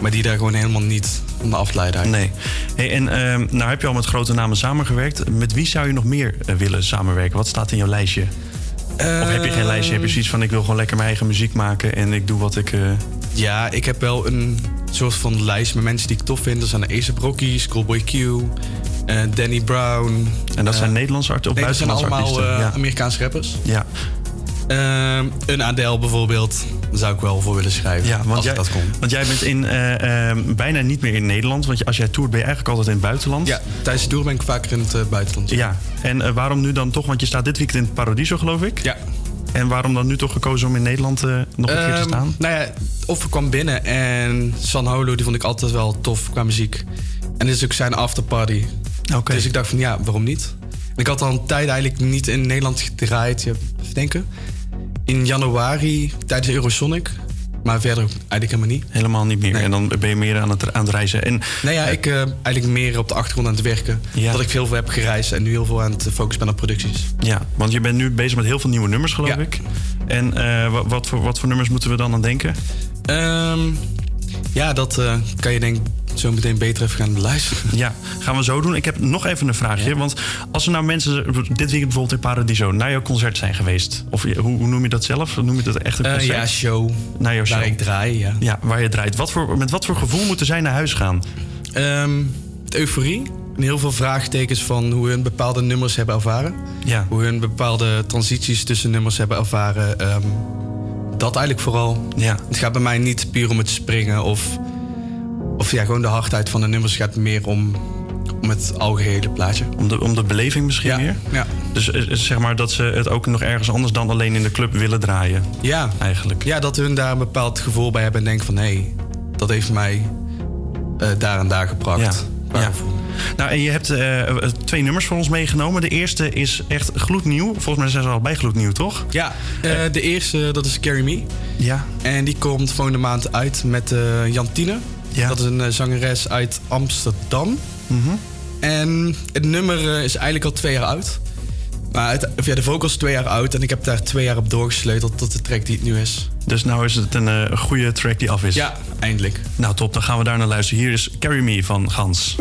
Maar die daar gewoon helemaal niet aan afleiden. Nee. Hey, en ehm, nou heb je al met grote namen samengewerkt. Met wie zou je nog meer eh, willen samenwerken? Wat staat in jouw lijstje? of heb je geen lijstje? Heb je zoiets van ik wil gewoon lekker mijn eigen muziek maken en ik doe wat ik. eh, Ja, ik heb wel een soort van lijst met mensen die ik tof vind. Dat zijn Ace Rocky, Schoolboy Q, eh, Danny Brown. En dat zijn Eh, Nederlandse artiesten of nee, dat zijn buitenlandse allemaal eh, Ja. Amerikaanse rappers. Ja. Een Adele bijvoorbeeld. Daar zou ik wel voor willen schrijven. Ja, want als jij, dat kon. want jij bent in, bijna niet meer in Nederland. Want als jij toert ben je eigenlijk altijd in het buitenland. Ja, tijdens de tour ben ik vaker in het buitenland. Ja, en waarom nu dan toch? Want je staat dit weekend in Paradiso, geloof ik. Ja. En waarom dan nu toch gekozen om in Nederland eh, nog een keer te Ehm, staan? Nou ja, offer kwam binnen en San Holo die vond ik altijd wel tof qua muziek. En dit is ook zijn afterparty. Dus ik dacht van ja, waarom niet? En ik had al een tijd eigenlijk niet in Nederland gedraaid. Ja, even denken. In januari tijdens de Eurosonic. Maar verder eigenlijk helemaal niet. Helemaal niet meer. En dan ben je meer aan het, aan het reizen. En, Nee, ja, ik eh, eigenlijk meer op de achtergrond aan het werken. Ja. Dat ik veel heb gereisd en nu heel veel aan het focussen ben op producties. Ja, want je bent nu bezig met heel veel nieuwe nummers, geloof ik. En eh, wat, wat, voor, wat voor nummers moeten we dan aan denken? Ehm, ja, dat eh, kan je denk ik zo meteen beter even gaan beluisteren. Ja, gaan we zo doen. Ik heb nog even een vraagje. Want als er nou mensen dit weekend bijvoorbeeld in Paradiso naar jouw concert zijn geweest. Of hoe, hoe noem je dat zelf? Noem je dat echt een Eh, concert? ja, show. Naar jouw show. Waar ik draai, ja. Ja, waar je draait. Wat voor, met wat voor gevoel moeten zij naar huis gaan? Ehm, euforie. En heel veel vraagtekens van hoe hun bepaalde nummers hebben ervaren. Ja. Hoe hun bepaalde transities tussen nummers hebben ervaren. Ehm, dat eigenlijk vooral. Ja. Het gaat bij mij niet puur om het springen of, of ja, gewoon de hardheid van de nummers. Gaat meer om, om het algehele plaatje. Om de, om de beleving misschien meer? Ja. Dus eh, zeg maar dat ze het ook nog ergens anders dan alleen in de club willen draaien. Ja. Eigenlijk. Ja, dat hun daar een bepaald gevoel bij hebben en denken van... hé, hey, dat heeft mij eh, daar en daar gebracht. Ja. ja. Nou, en je hebt eh, twee nummers voor ons meegenomen. De eerste is echt gloednieuw. Volgens mij zijn ze al bij gloednieuw, toch? Ja, eh, de eerste dat is Carry Me. Ja. En die komt volgende maand uit met eh Jantine. Ja. Dat is een eh, zangeres uit Amsterdam. Mhm. En het nummer eh, is eigenlijk al twee jaar oud. Maar het, of ja, de vocal is twee jaar oud en ik heb daar twee jaar op doorgesleuteld tot de track die het nu is. Dus nou is het een eh, goede track die af is. Ja, eindelijk. Nou top, dan gaan we daar naar luisteren. Hier is Carry Me van Gans.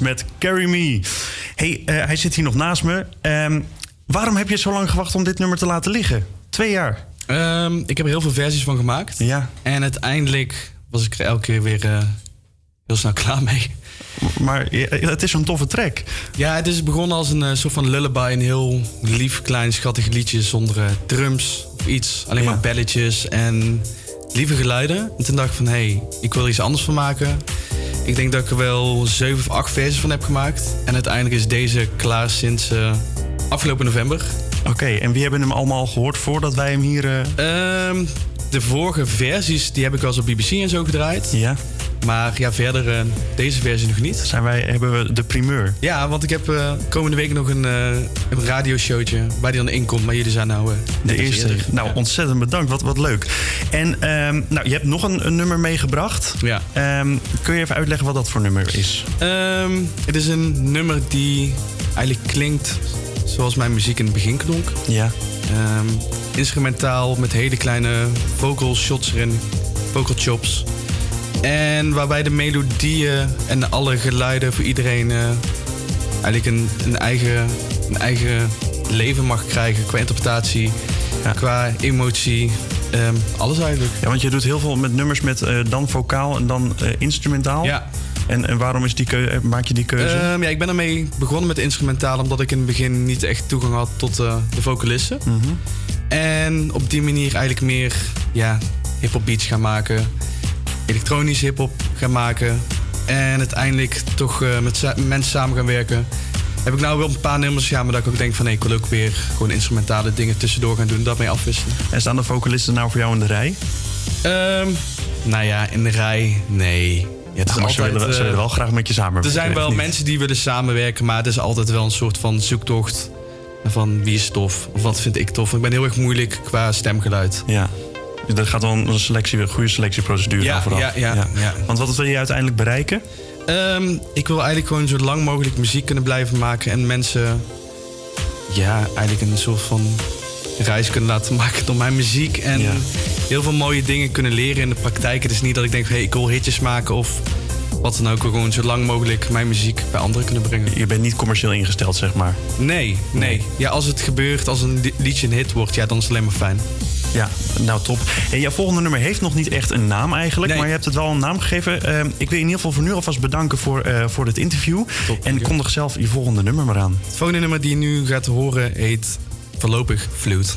Met Carry Me. hey, eh, hij zit hier nog naast me. Ehm, waarom heb je zo lang gewacht om dit nummer te laten liggen? Twee jaar. Ehm, ik heb er heel veel versies van gemaakt. Ja. En uiteindelijk was ik er elke keer weer eh, heel snel klaar mee. Maar het is zo'n toffe track. Ja, het is begonnen als een eh, soort van lullaby. Een heel lief, klein, schattig liedje zonder drums of iets. Alleen maar belletjes en lieve geluiden. En toen dacht ik van, hé, hey, ik wil er iets anders van maken. Ik denk dat ik er wel zeven of acht versies van heb gemaakt. En uiteindelijk is deze klaar sinds eh, afgelopen november. Oké, en wie hebben hem allemaal gehoord voordat wij hem hier... Ehm, de vorige versies die heb ik wel eens op BBC en zo gedraaid. Ja. Maar ja, verder eh, deze versie nog niet. Zijn wij, hebben we de primeur? Ja, want ik heb eh, komende week nog een, uh, een radioshowtje waar die dan in komt. Maar jullie zijn nou de eerste. Nou, ontzettend bedankt. Wat, wat leuk. En ehm, nou, je hebt nog een, een nummer meegebracht. Ja. Ehm, kun je even uitleggen wat dat voor nummer is? Ehm, het is een nummer die eigenlijk klinkt zoals mijn muziek in het begin klonk. Ja. instrumentaal met hele kleine vocal shots erin, vocal chops. En waarbij de melodieën en alle geluiden voor iedereen uh, eigenlijk een, een, eigen, een eigen leven mag krijgen qua interpretatie, qua emotie. Um, alles eigenlijk. Ja, want je doet heel veel met nummers met uh, dan vocaal en dan uh, instrumentaal. Ja. En, en waarom is die keuze, maak je die keuze? Um, ja, ik ben ermee begonnen met instrumentaal omdat ik in het begin niet echt toegang had tot de vocalisten. Mm -hmm. En op die manier eigenlijk meer ja, hip-hop beats gaan maken elektronische hip-hop gaan maken. En uiteindelijk toch uh, met mensen samen gaan werken. Heb ik nou wel een paar nummers, ja, maar dat ik ook denk van nee, ik wil ook weer gewoon instrumentale dingen tussendoor gaan doen, dat mee afwisselen. En staan de vocalisten nou voor jou in de rij? Um, nou ja, in de rij, nee. Ja, maar altijd, ze, willen, ze willen wel graag met je samenwerken. Er zijn wel mensen die willen samenwerken, maar het is altijd wel een soort van zoektocht. Van wie is tof, of wat vind ik tof. Ik ben heel erg moeilijk qua stemgeluid. Ja. Dus er gaat wel een, selectie, een goede selectieprocedure ja, vooraf. Ja, ja, ja. ja, Want wat wil je uiteindelijk bereiken? Um, ik wil eigenlijk gewoon zo lang mogelijk muziek kunnen blijven maken. En mensen ja, eigenlijk een soort van reis kunnen laten maken door mijn muziek. En ja. heel veel mooie dingen kunnen leren in de praktijk. Het is niet dat ik denk, hey, ik wil hitjes maken of wat dan ook. Gewoon zo lang mogelijk mijn muziek bij anderen kunnen brengen. Je bent niet commercieel ingesteld, zeg maar? Nee, nee. Ja, als het gebeurt, als een liedje een hit wordt, ja, dan is het alleen maar fijn. Ja, nou top. En jouw volgende nummer heeft nog niet echt een naam eigenlijk, maar je hebt het wel een naam gegeven. Uh, ik wil in ieder geval voor nu alvast bedanken voor, uh, voor dit interview. Top, en kondig zelf je volgende nummer maar aan. Het volgende nummer die je nu gaat horen heet Voorlopig Flute.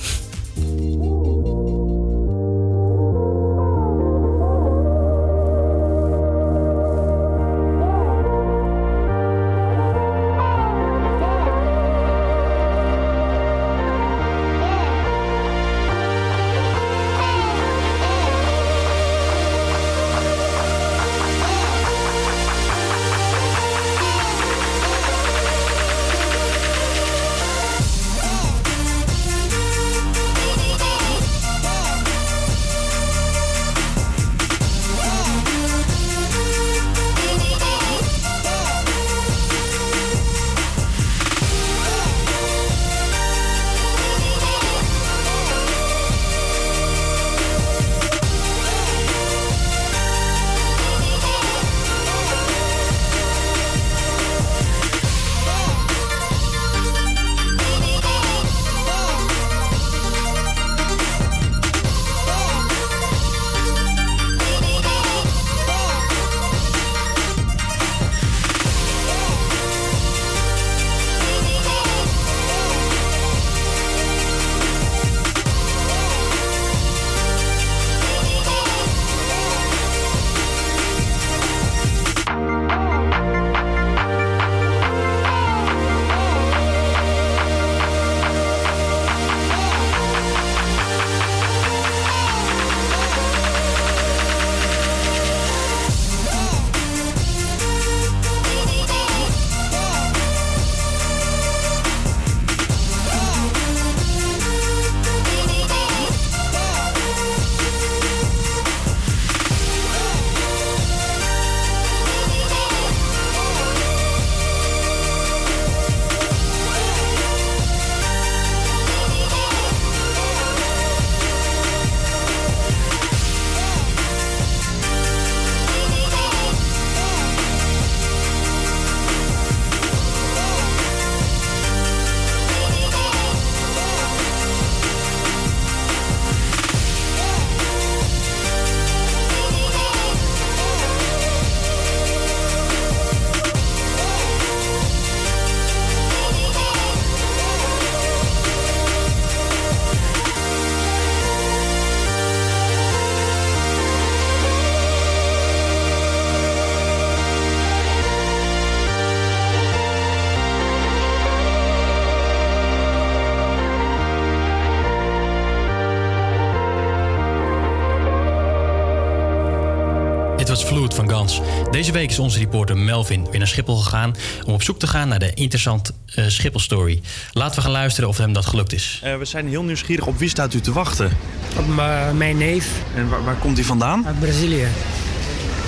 Deze week is onze reporter Melvin weer naar Schiphol gegaan... om op zoek te gaan naar de interessante uh, Schiphol-story. Laten we gaan luisteren of hem dat gelukt is. Uh, we zijn heel nieuwsgierig. Op wie staat u te wachten? Op mijn neef. En waar, waar komt hij vandaan? Uit Brazilië.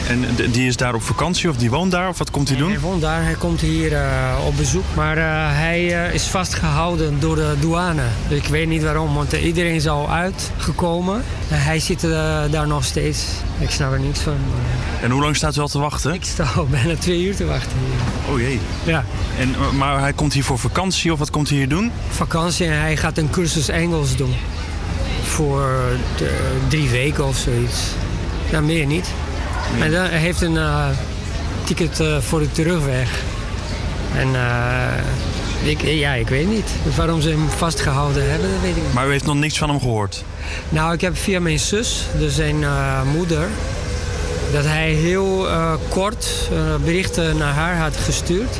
En die is daar op vakantie of die woont daar? Of wat komt hij doen? Hij woont daar. Hij komt hier uh, op bezoek. Maar uh, hij uh, is vastgehouden door de douane. Dus ik weet niet waarom, want iedereen is al uitgekomen. hij zit daar nog steeds. Ik snap er niks van. En hoe lang staat u al te wachten? Ik sta al bijna twee uur te wachten hier. Oh jee. Ja. En, maar hij komt hier voor vakantie of wat komt hij hier doen? Vakantie en hij gaat een cursus Engels doen. Voor de, drie weken of zoiets. Ja, meer niet. En dan heeft een uh, ticket uh, voor de terugweg. En uh, ik, ja, ik weet niet. Waarom ze hem vastgehouden hebben, dat weet ik niet. Maar u heeft nog niks van hem gehoord? Nou, ik heb via mijn zus, dus zijn moeder... dat hij heel kort berichten naar haar had gestuurd...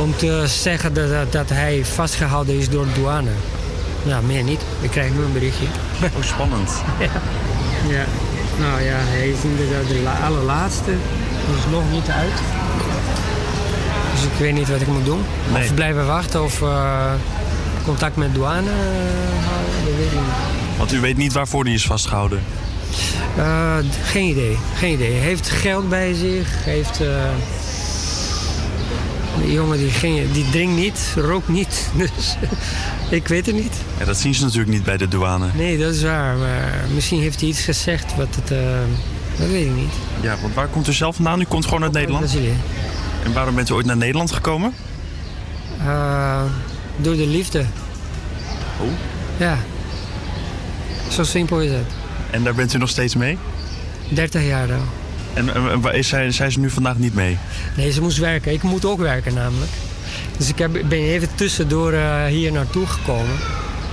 om te zeggen dat, dat, dat hij vastgehouden is door de douane. Nou, meer niet. Ik krijg nu een berichtje. Oh, spannend. ja. ja. Nou ja, hij is inderdaad de allerlaatste. Is nog niet uit. Ik weet niet wat ik moet doen. Nee. Of blijven wachten of uh, contact met douane uh, houden, dat weet ik niet. Want u weet niet waarvoor hij is vastgehouden? Uh, geen idee, geen idee. Heeft geld bij zich, heeft... De jongen die, ging, die drinkt niet, rookt niet. Dus ik weet het niet. Ja, dat zien ze natuurlijk niet bij de douane. Nee, dat is waar. Maar misschien heeft hij iets gezegd wat het... Uh, dat weet ik niet. Ja, want waar komt u zelf vandaan? U komt gewoon uit Nederland? Brazilië. En waarom bent u ooit naar Nederland gekomen? Uh, door de liefde. Oh? Ja. Zo simpel is het. En daar bent u nog steeds mee? 30 jaar al. En, en is zij, zij is nu vandaag niet mee? Nee, ze moest werken. Ik moet ook werken namelijk. Dus ik heb, ben even tussendoor uh, hier naartoe gekomen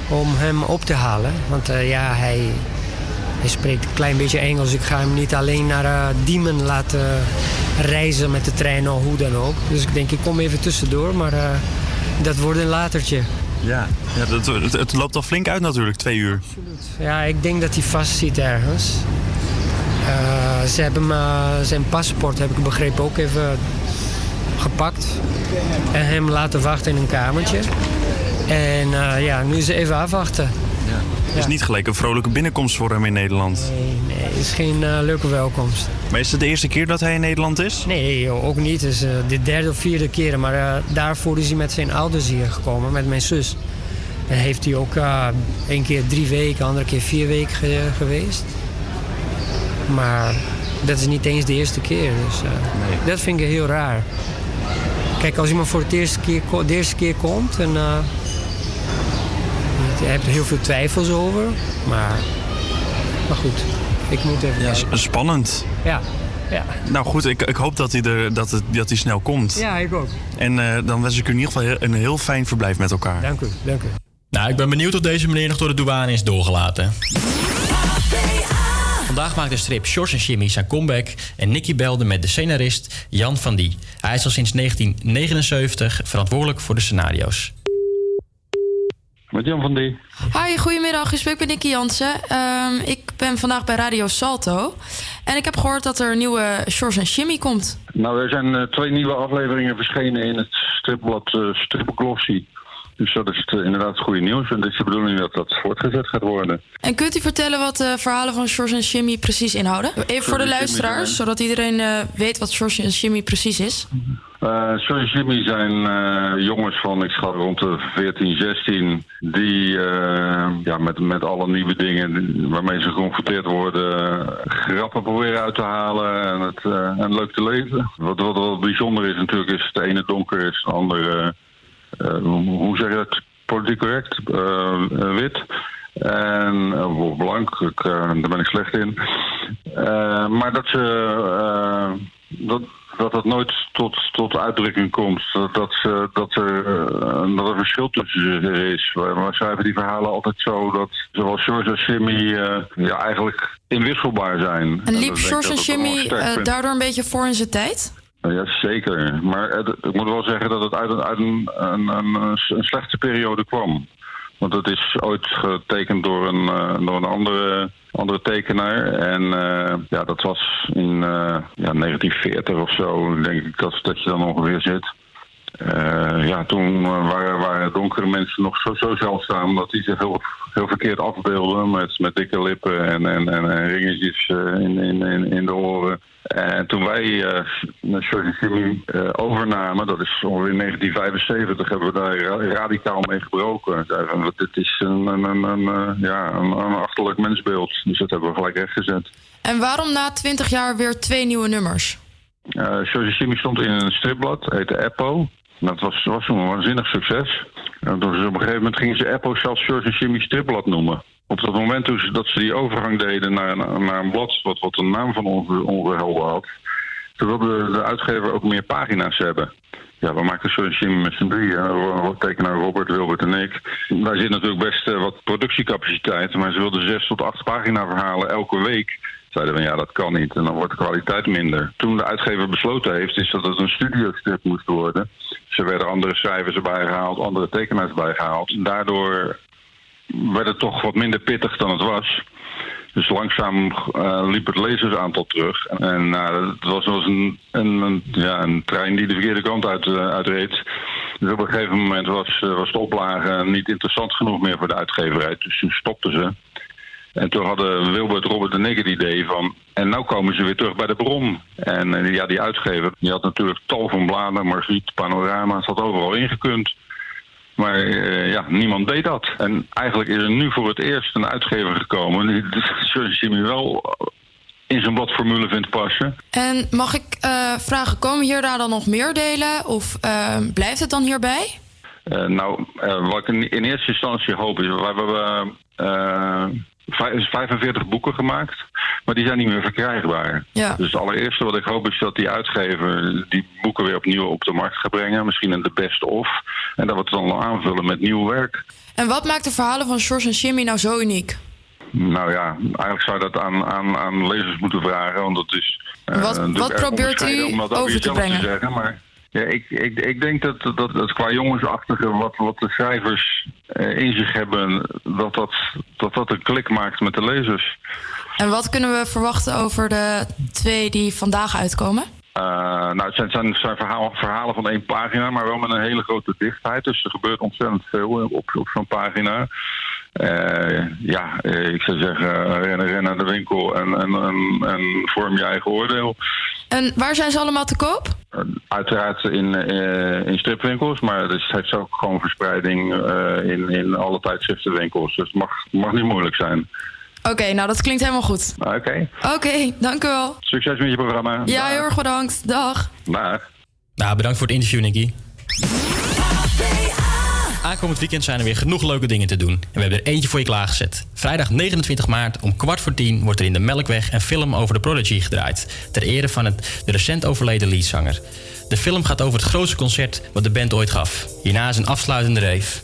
om hem op te halen. Want uh, ja, hij, hij spreekt een klein beetje Engels. Ik ga hem niet alleen naar uh, Diemen laten reizen met de trein of hoe dan ook. Dus ik denk, ik kom even tussendoor, maar dat wordt een latertje. Ja, ja dat, het, het, loopt al flink uit natuurlijk, twee uur. Absoluut. Ja, ik denk dat hij vast zit ergens. Uh, ze hebben uh, zijn paspoort, heb ik begrepen, ook even gepakt. En hem laten wachten in een kamertje. En uh, ja, nu is ze even afwachten. Ja. Het is niet gelijk een vrolijke binnenkomst voor hem in Nederland. Nee, is geen leuke welkomst. Maar is het de eerste keer dat hij in Nederland is? Nee, ook niet. Het is de derde of vierde keer. Maar daarvoor is hij met zijn ouders hier gekomen, met mijn zus. En heeft hij ook één keer drie weken, andere keer vier weken geweest. Maar dat is niet eens de eerste keer. Dus nee. dat vind ik heel raar. Kijk, als iemand voor het eerste keer, de eerste keer komt en je hebt er heel veel twijfels over. Maar, maar goed, ik moet even. Ja, spannend. Ja. Ja. Nou goed, ik, ik hoop dat hij, er, dat, het, dat hij snel komt. Ja, ik ook. En uh, dan wens ik u in ieder geval een heel fijn verblijf met elkaar. Dank u, dank u. Nou, ik ben benieuwd of deze meneer nog door de douane is doorgelaten. Vandaag maakt de strip Shores en Jimmy zijn comeback en Nicky belde met de scenarist Jan van Die. Hij is al sinds 1979 verantwoordelijk voor de scenario's. Met Jan van Die. Hi, goedemiddag. Ik spreek met Nicky Jansen. Um, ik ben vandaag bij Radio Salto. En ik heb gehoord dat er een nieuwe Shores en Jimmy komt. Nou, er zijn uh, twee nieuwe afleveringen verschenen in het stripblad uh, Stripglossy. Dus dat is het, inderdaad het goede nieuws. En het is de bedoeling dat dat voortgezet gaat worden. En kunt u vertellen wat de verhalen van George en Jimmy precies inhouden? Even voor de luisteraars, zodat iedereen uh, weet wat George en Jimmy precies is. Uh, George en Jimmy zijn uh, jongens van, ik schat rond de 14, 16... die uh, ja, met, met alle nieuwe dingen waarmee ze geconfronteerd worden... grappen proberen uit te halen en het en leuk te leven. Wat, wat, wat bijzonder is natuurlijk, is het ene donker is het andere hoe zeg je dat? Politiek correct, uh, wit. En uh, blank, ik, daar ben ik slecht in. maar dat ze dat, dat het nooit tot, tot uitdrukking komt. Dat, dat, dat, er, dat er een verschil tussen ze is. We schrijven die verhalen altijd zo dat zowel George als Jimmy ja, eigenlijk inwisselbaar zijn. En liep George en Jimmy daardoor een beetje voor in zijn tijd? Ja, zeker. Maar ik moet wel zeggen dat het uit, een, uit een, een, een, een, slechte periode kwam. Want het is ooit getekend door een, eh, door een andere, andere tekenaar. En eh, ja, dat was in eh, ja, 1940 of zo, denk ik dat, dat je dan ongeveer zit. Eh, ja, toen eh, waren, waren donkere mensen nog zo, zo zeldzaam dat die zich heel, heel verkeerd afbeelden met, met dikke lippen en, en, en, ringetjes eh, in, in, in, de oren. En toen wij eh, overnamen, dat is ongeveer in 1975, hebben we daar ra- radicaal mee gebroken. Dit is een, een, een, een, ja, een, achterlijk mensbeeld. Dus dat hebben we gelijk rechtgezet. En waarom na 20 jaar weer twee nieuwe nummers? Uh, Jimmy stond in een stripblad, heette Eppo. Dat was, was een waanzinnig succes. En op een gegeven moment gingen ze Eppo zelfs George Jimmy stripblad noemen. Op dat moment toen ze, dat ze die overgang deden naar, naar een blad wat, wat een naam van onze, onze had... toen wilde de uitgever ook meer pagina's hebben. Ja, we maken George Jimmy met z'n drieën. Tekenaar Robert, Wilbert en ik. Daar zit natuurlijk best eh, wat productiecapaciteit... maar ze wilden zes tot acht pagina verhalen elke week zeiden we ja, dat kan niet. En dan wordt de kwaliteit minder. Toen de uitgever besloten heeft, is dat het een studiostrip moest worden. Ze werden andere schrijvers erbij gehaald, andere tekenaars erbij gehaald. En daardoor werd het toch wat minder pittig dan het was. Dus langzaam eh, liep het lezersaantal terug. En nou, het was, was een, een, een- ja, een trein die de verkeerde kant uit, eh, uitreed. Dus op een gegeven moment was, was de oplage niet interessant genoeg meer voor de uitgeverij. Dus toen stopten ze. En toen hadden Wilbert, Robert en ik het idee van... en nou komen ze weer terug bij de bron. En eh, ja, die uitgever die had natuurlijk tal van bladen... Margriet, Panorama, had overal ingekund. Maar eh, ja, niemand deed dat. En eigenlijk is er nu voor het eerst een uitgever gekomen... die Jimmy wel in zijn bladformule vindt passen. En mag ik eh, vragen, komen hier daar dan nog meer delen? Of eh, blijft het dan hierbij? Eh, nou, eh, wat ik in, in eerste instantie hoop is... We hebben eh, 45 boeken gemaakt, maar die zijn niet meer verkrijgbaar. Ja. Dus het allereerste wat ik hoop is dat die uitgever die boeken weer opnieuw op de markt gaat brengen. Misschien in de best of. En dat we het dan aanvullen met nieuw werk. En wat maakt de verhalen van George en Jimmy nou zo uniek? Nou ja, eigenlijk zou je dat aan, aan, aan lezers moeten vragen. Want dat is. eh, Wat- natuurlijk wat probeert u onbescheiden om dat over te brengen? Te zeggen, maar ja, ik, ik, ik denk dat, dat, dat qua jongensachtige, wat, wat de schrijvers eh, in zich hebben, dat dat, dat dat een klik maakt met de lezers. En wat kunnen we verwachten over de twee die vandaag uitkomen? Eh, nou, het zijn, zijn, verhaal- verhalen van één pagina, maar wel met een hele grote dichtheid. Dus er gebeurt ontzettend veel op, op zo'n pagina. Eh, ja, eh, ik zou zeggen, ren, ren naar de winkel en, en, en, en vorm je eigen oordeel. En waar zijn ze allemaal te koop? Uiteraard in, in stripwinkels, maar het is- heeft ook gewoon verspreiding in, in alle tijdschriftenwinkels. Dus het mag, mag niet moeilijk zijn. Oké, nou dat klinkt helemaal goed. Oké, Oké, dank u wel. succes met je programma. Ja, heel erg bedankt. Dag. Dag. Nou, bedankt voor het interview, Nicky. Aankomend weekend zijn er weer genoeg leuke dingen te doen. En we hebben er eentje voor je klaargezet. Vrijdag 29 maart om kwart voor tien wordt er in de Melkweg een film over de Prodigy gedraaid. Ter ere van het, de recent overleden leadzanger. De film gaat over het grootste concert wat de band ooit gaf. Hierna is een afsluitende reef.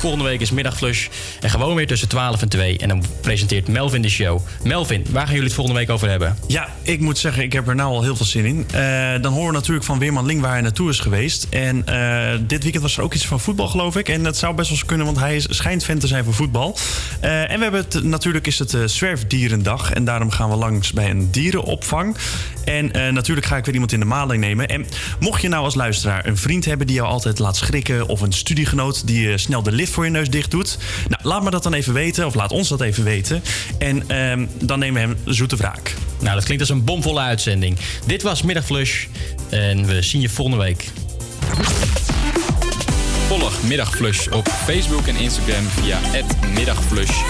Volgende week is middagflush. En gewoon weer tussen 12 en 2. En dan presenteert Melvin de show. Melvin, waar gaan jullie het volgende week over hebben? Ja, ik moet zeggen, ik heb er nou al heel veel zin in. Eh, dan horen we natuurlijk van Weerman Ling waar hij naartoe is geweest. En eh, dit weekend was er ook iets van voetbal, geloof ik. En dat zou best wel eens kunnen, want hij schijnt fan te zijn van voetbal. Eh, en we hebben het, natuurlijk is het Zwerfdierendag. En daarom gaan we langs bij een dierenopvang. En natuurlijk ga ik weer iemand in de maling nemen. En mocht je nou als luisteraar een vriend hebben die jou altijd laat schrikken... of een studiegenoot die eh, snel de lift voor je neus dicht doet... Nou, laat me dat dan even weten, of laat ons dat even weten. En ehm, dan nemen we hem zoete wraak. Nou, dat klinkt als een bomvolle uitzending. Dit was Middagflush en we zien je volgende week. Volg Middagflush op Facebook en Instagram via @middagflush.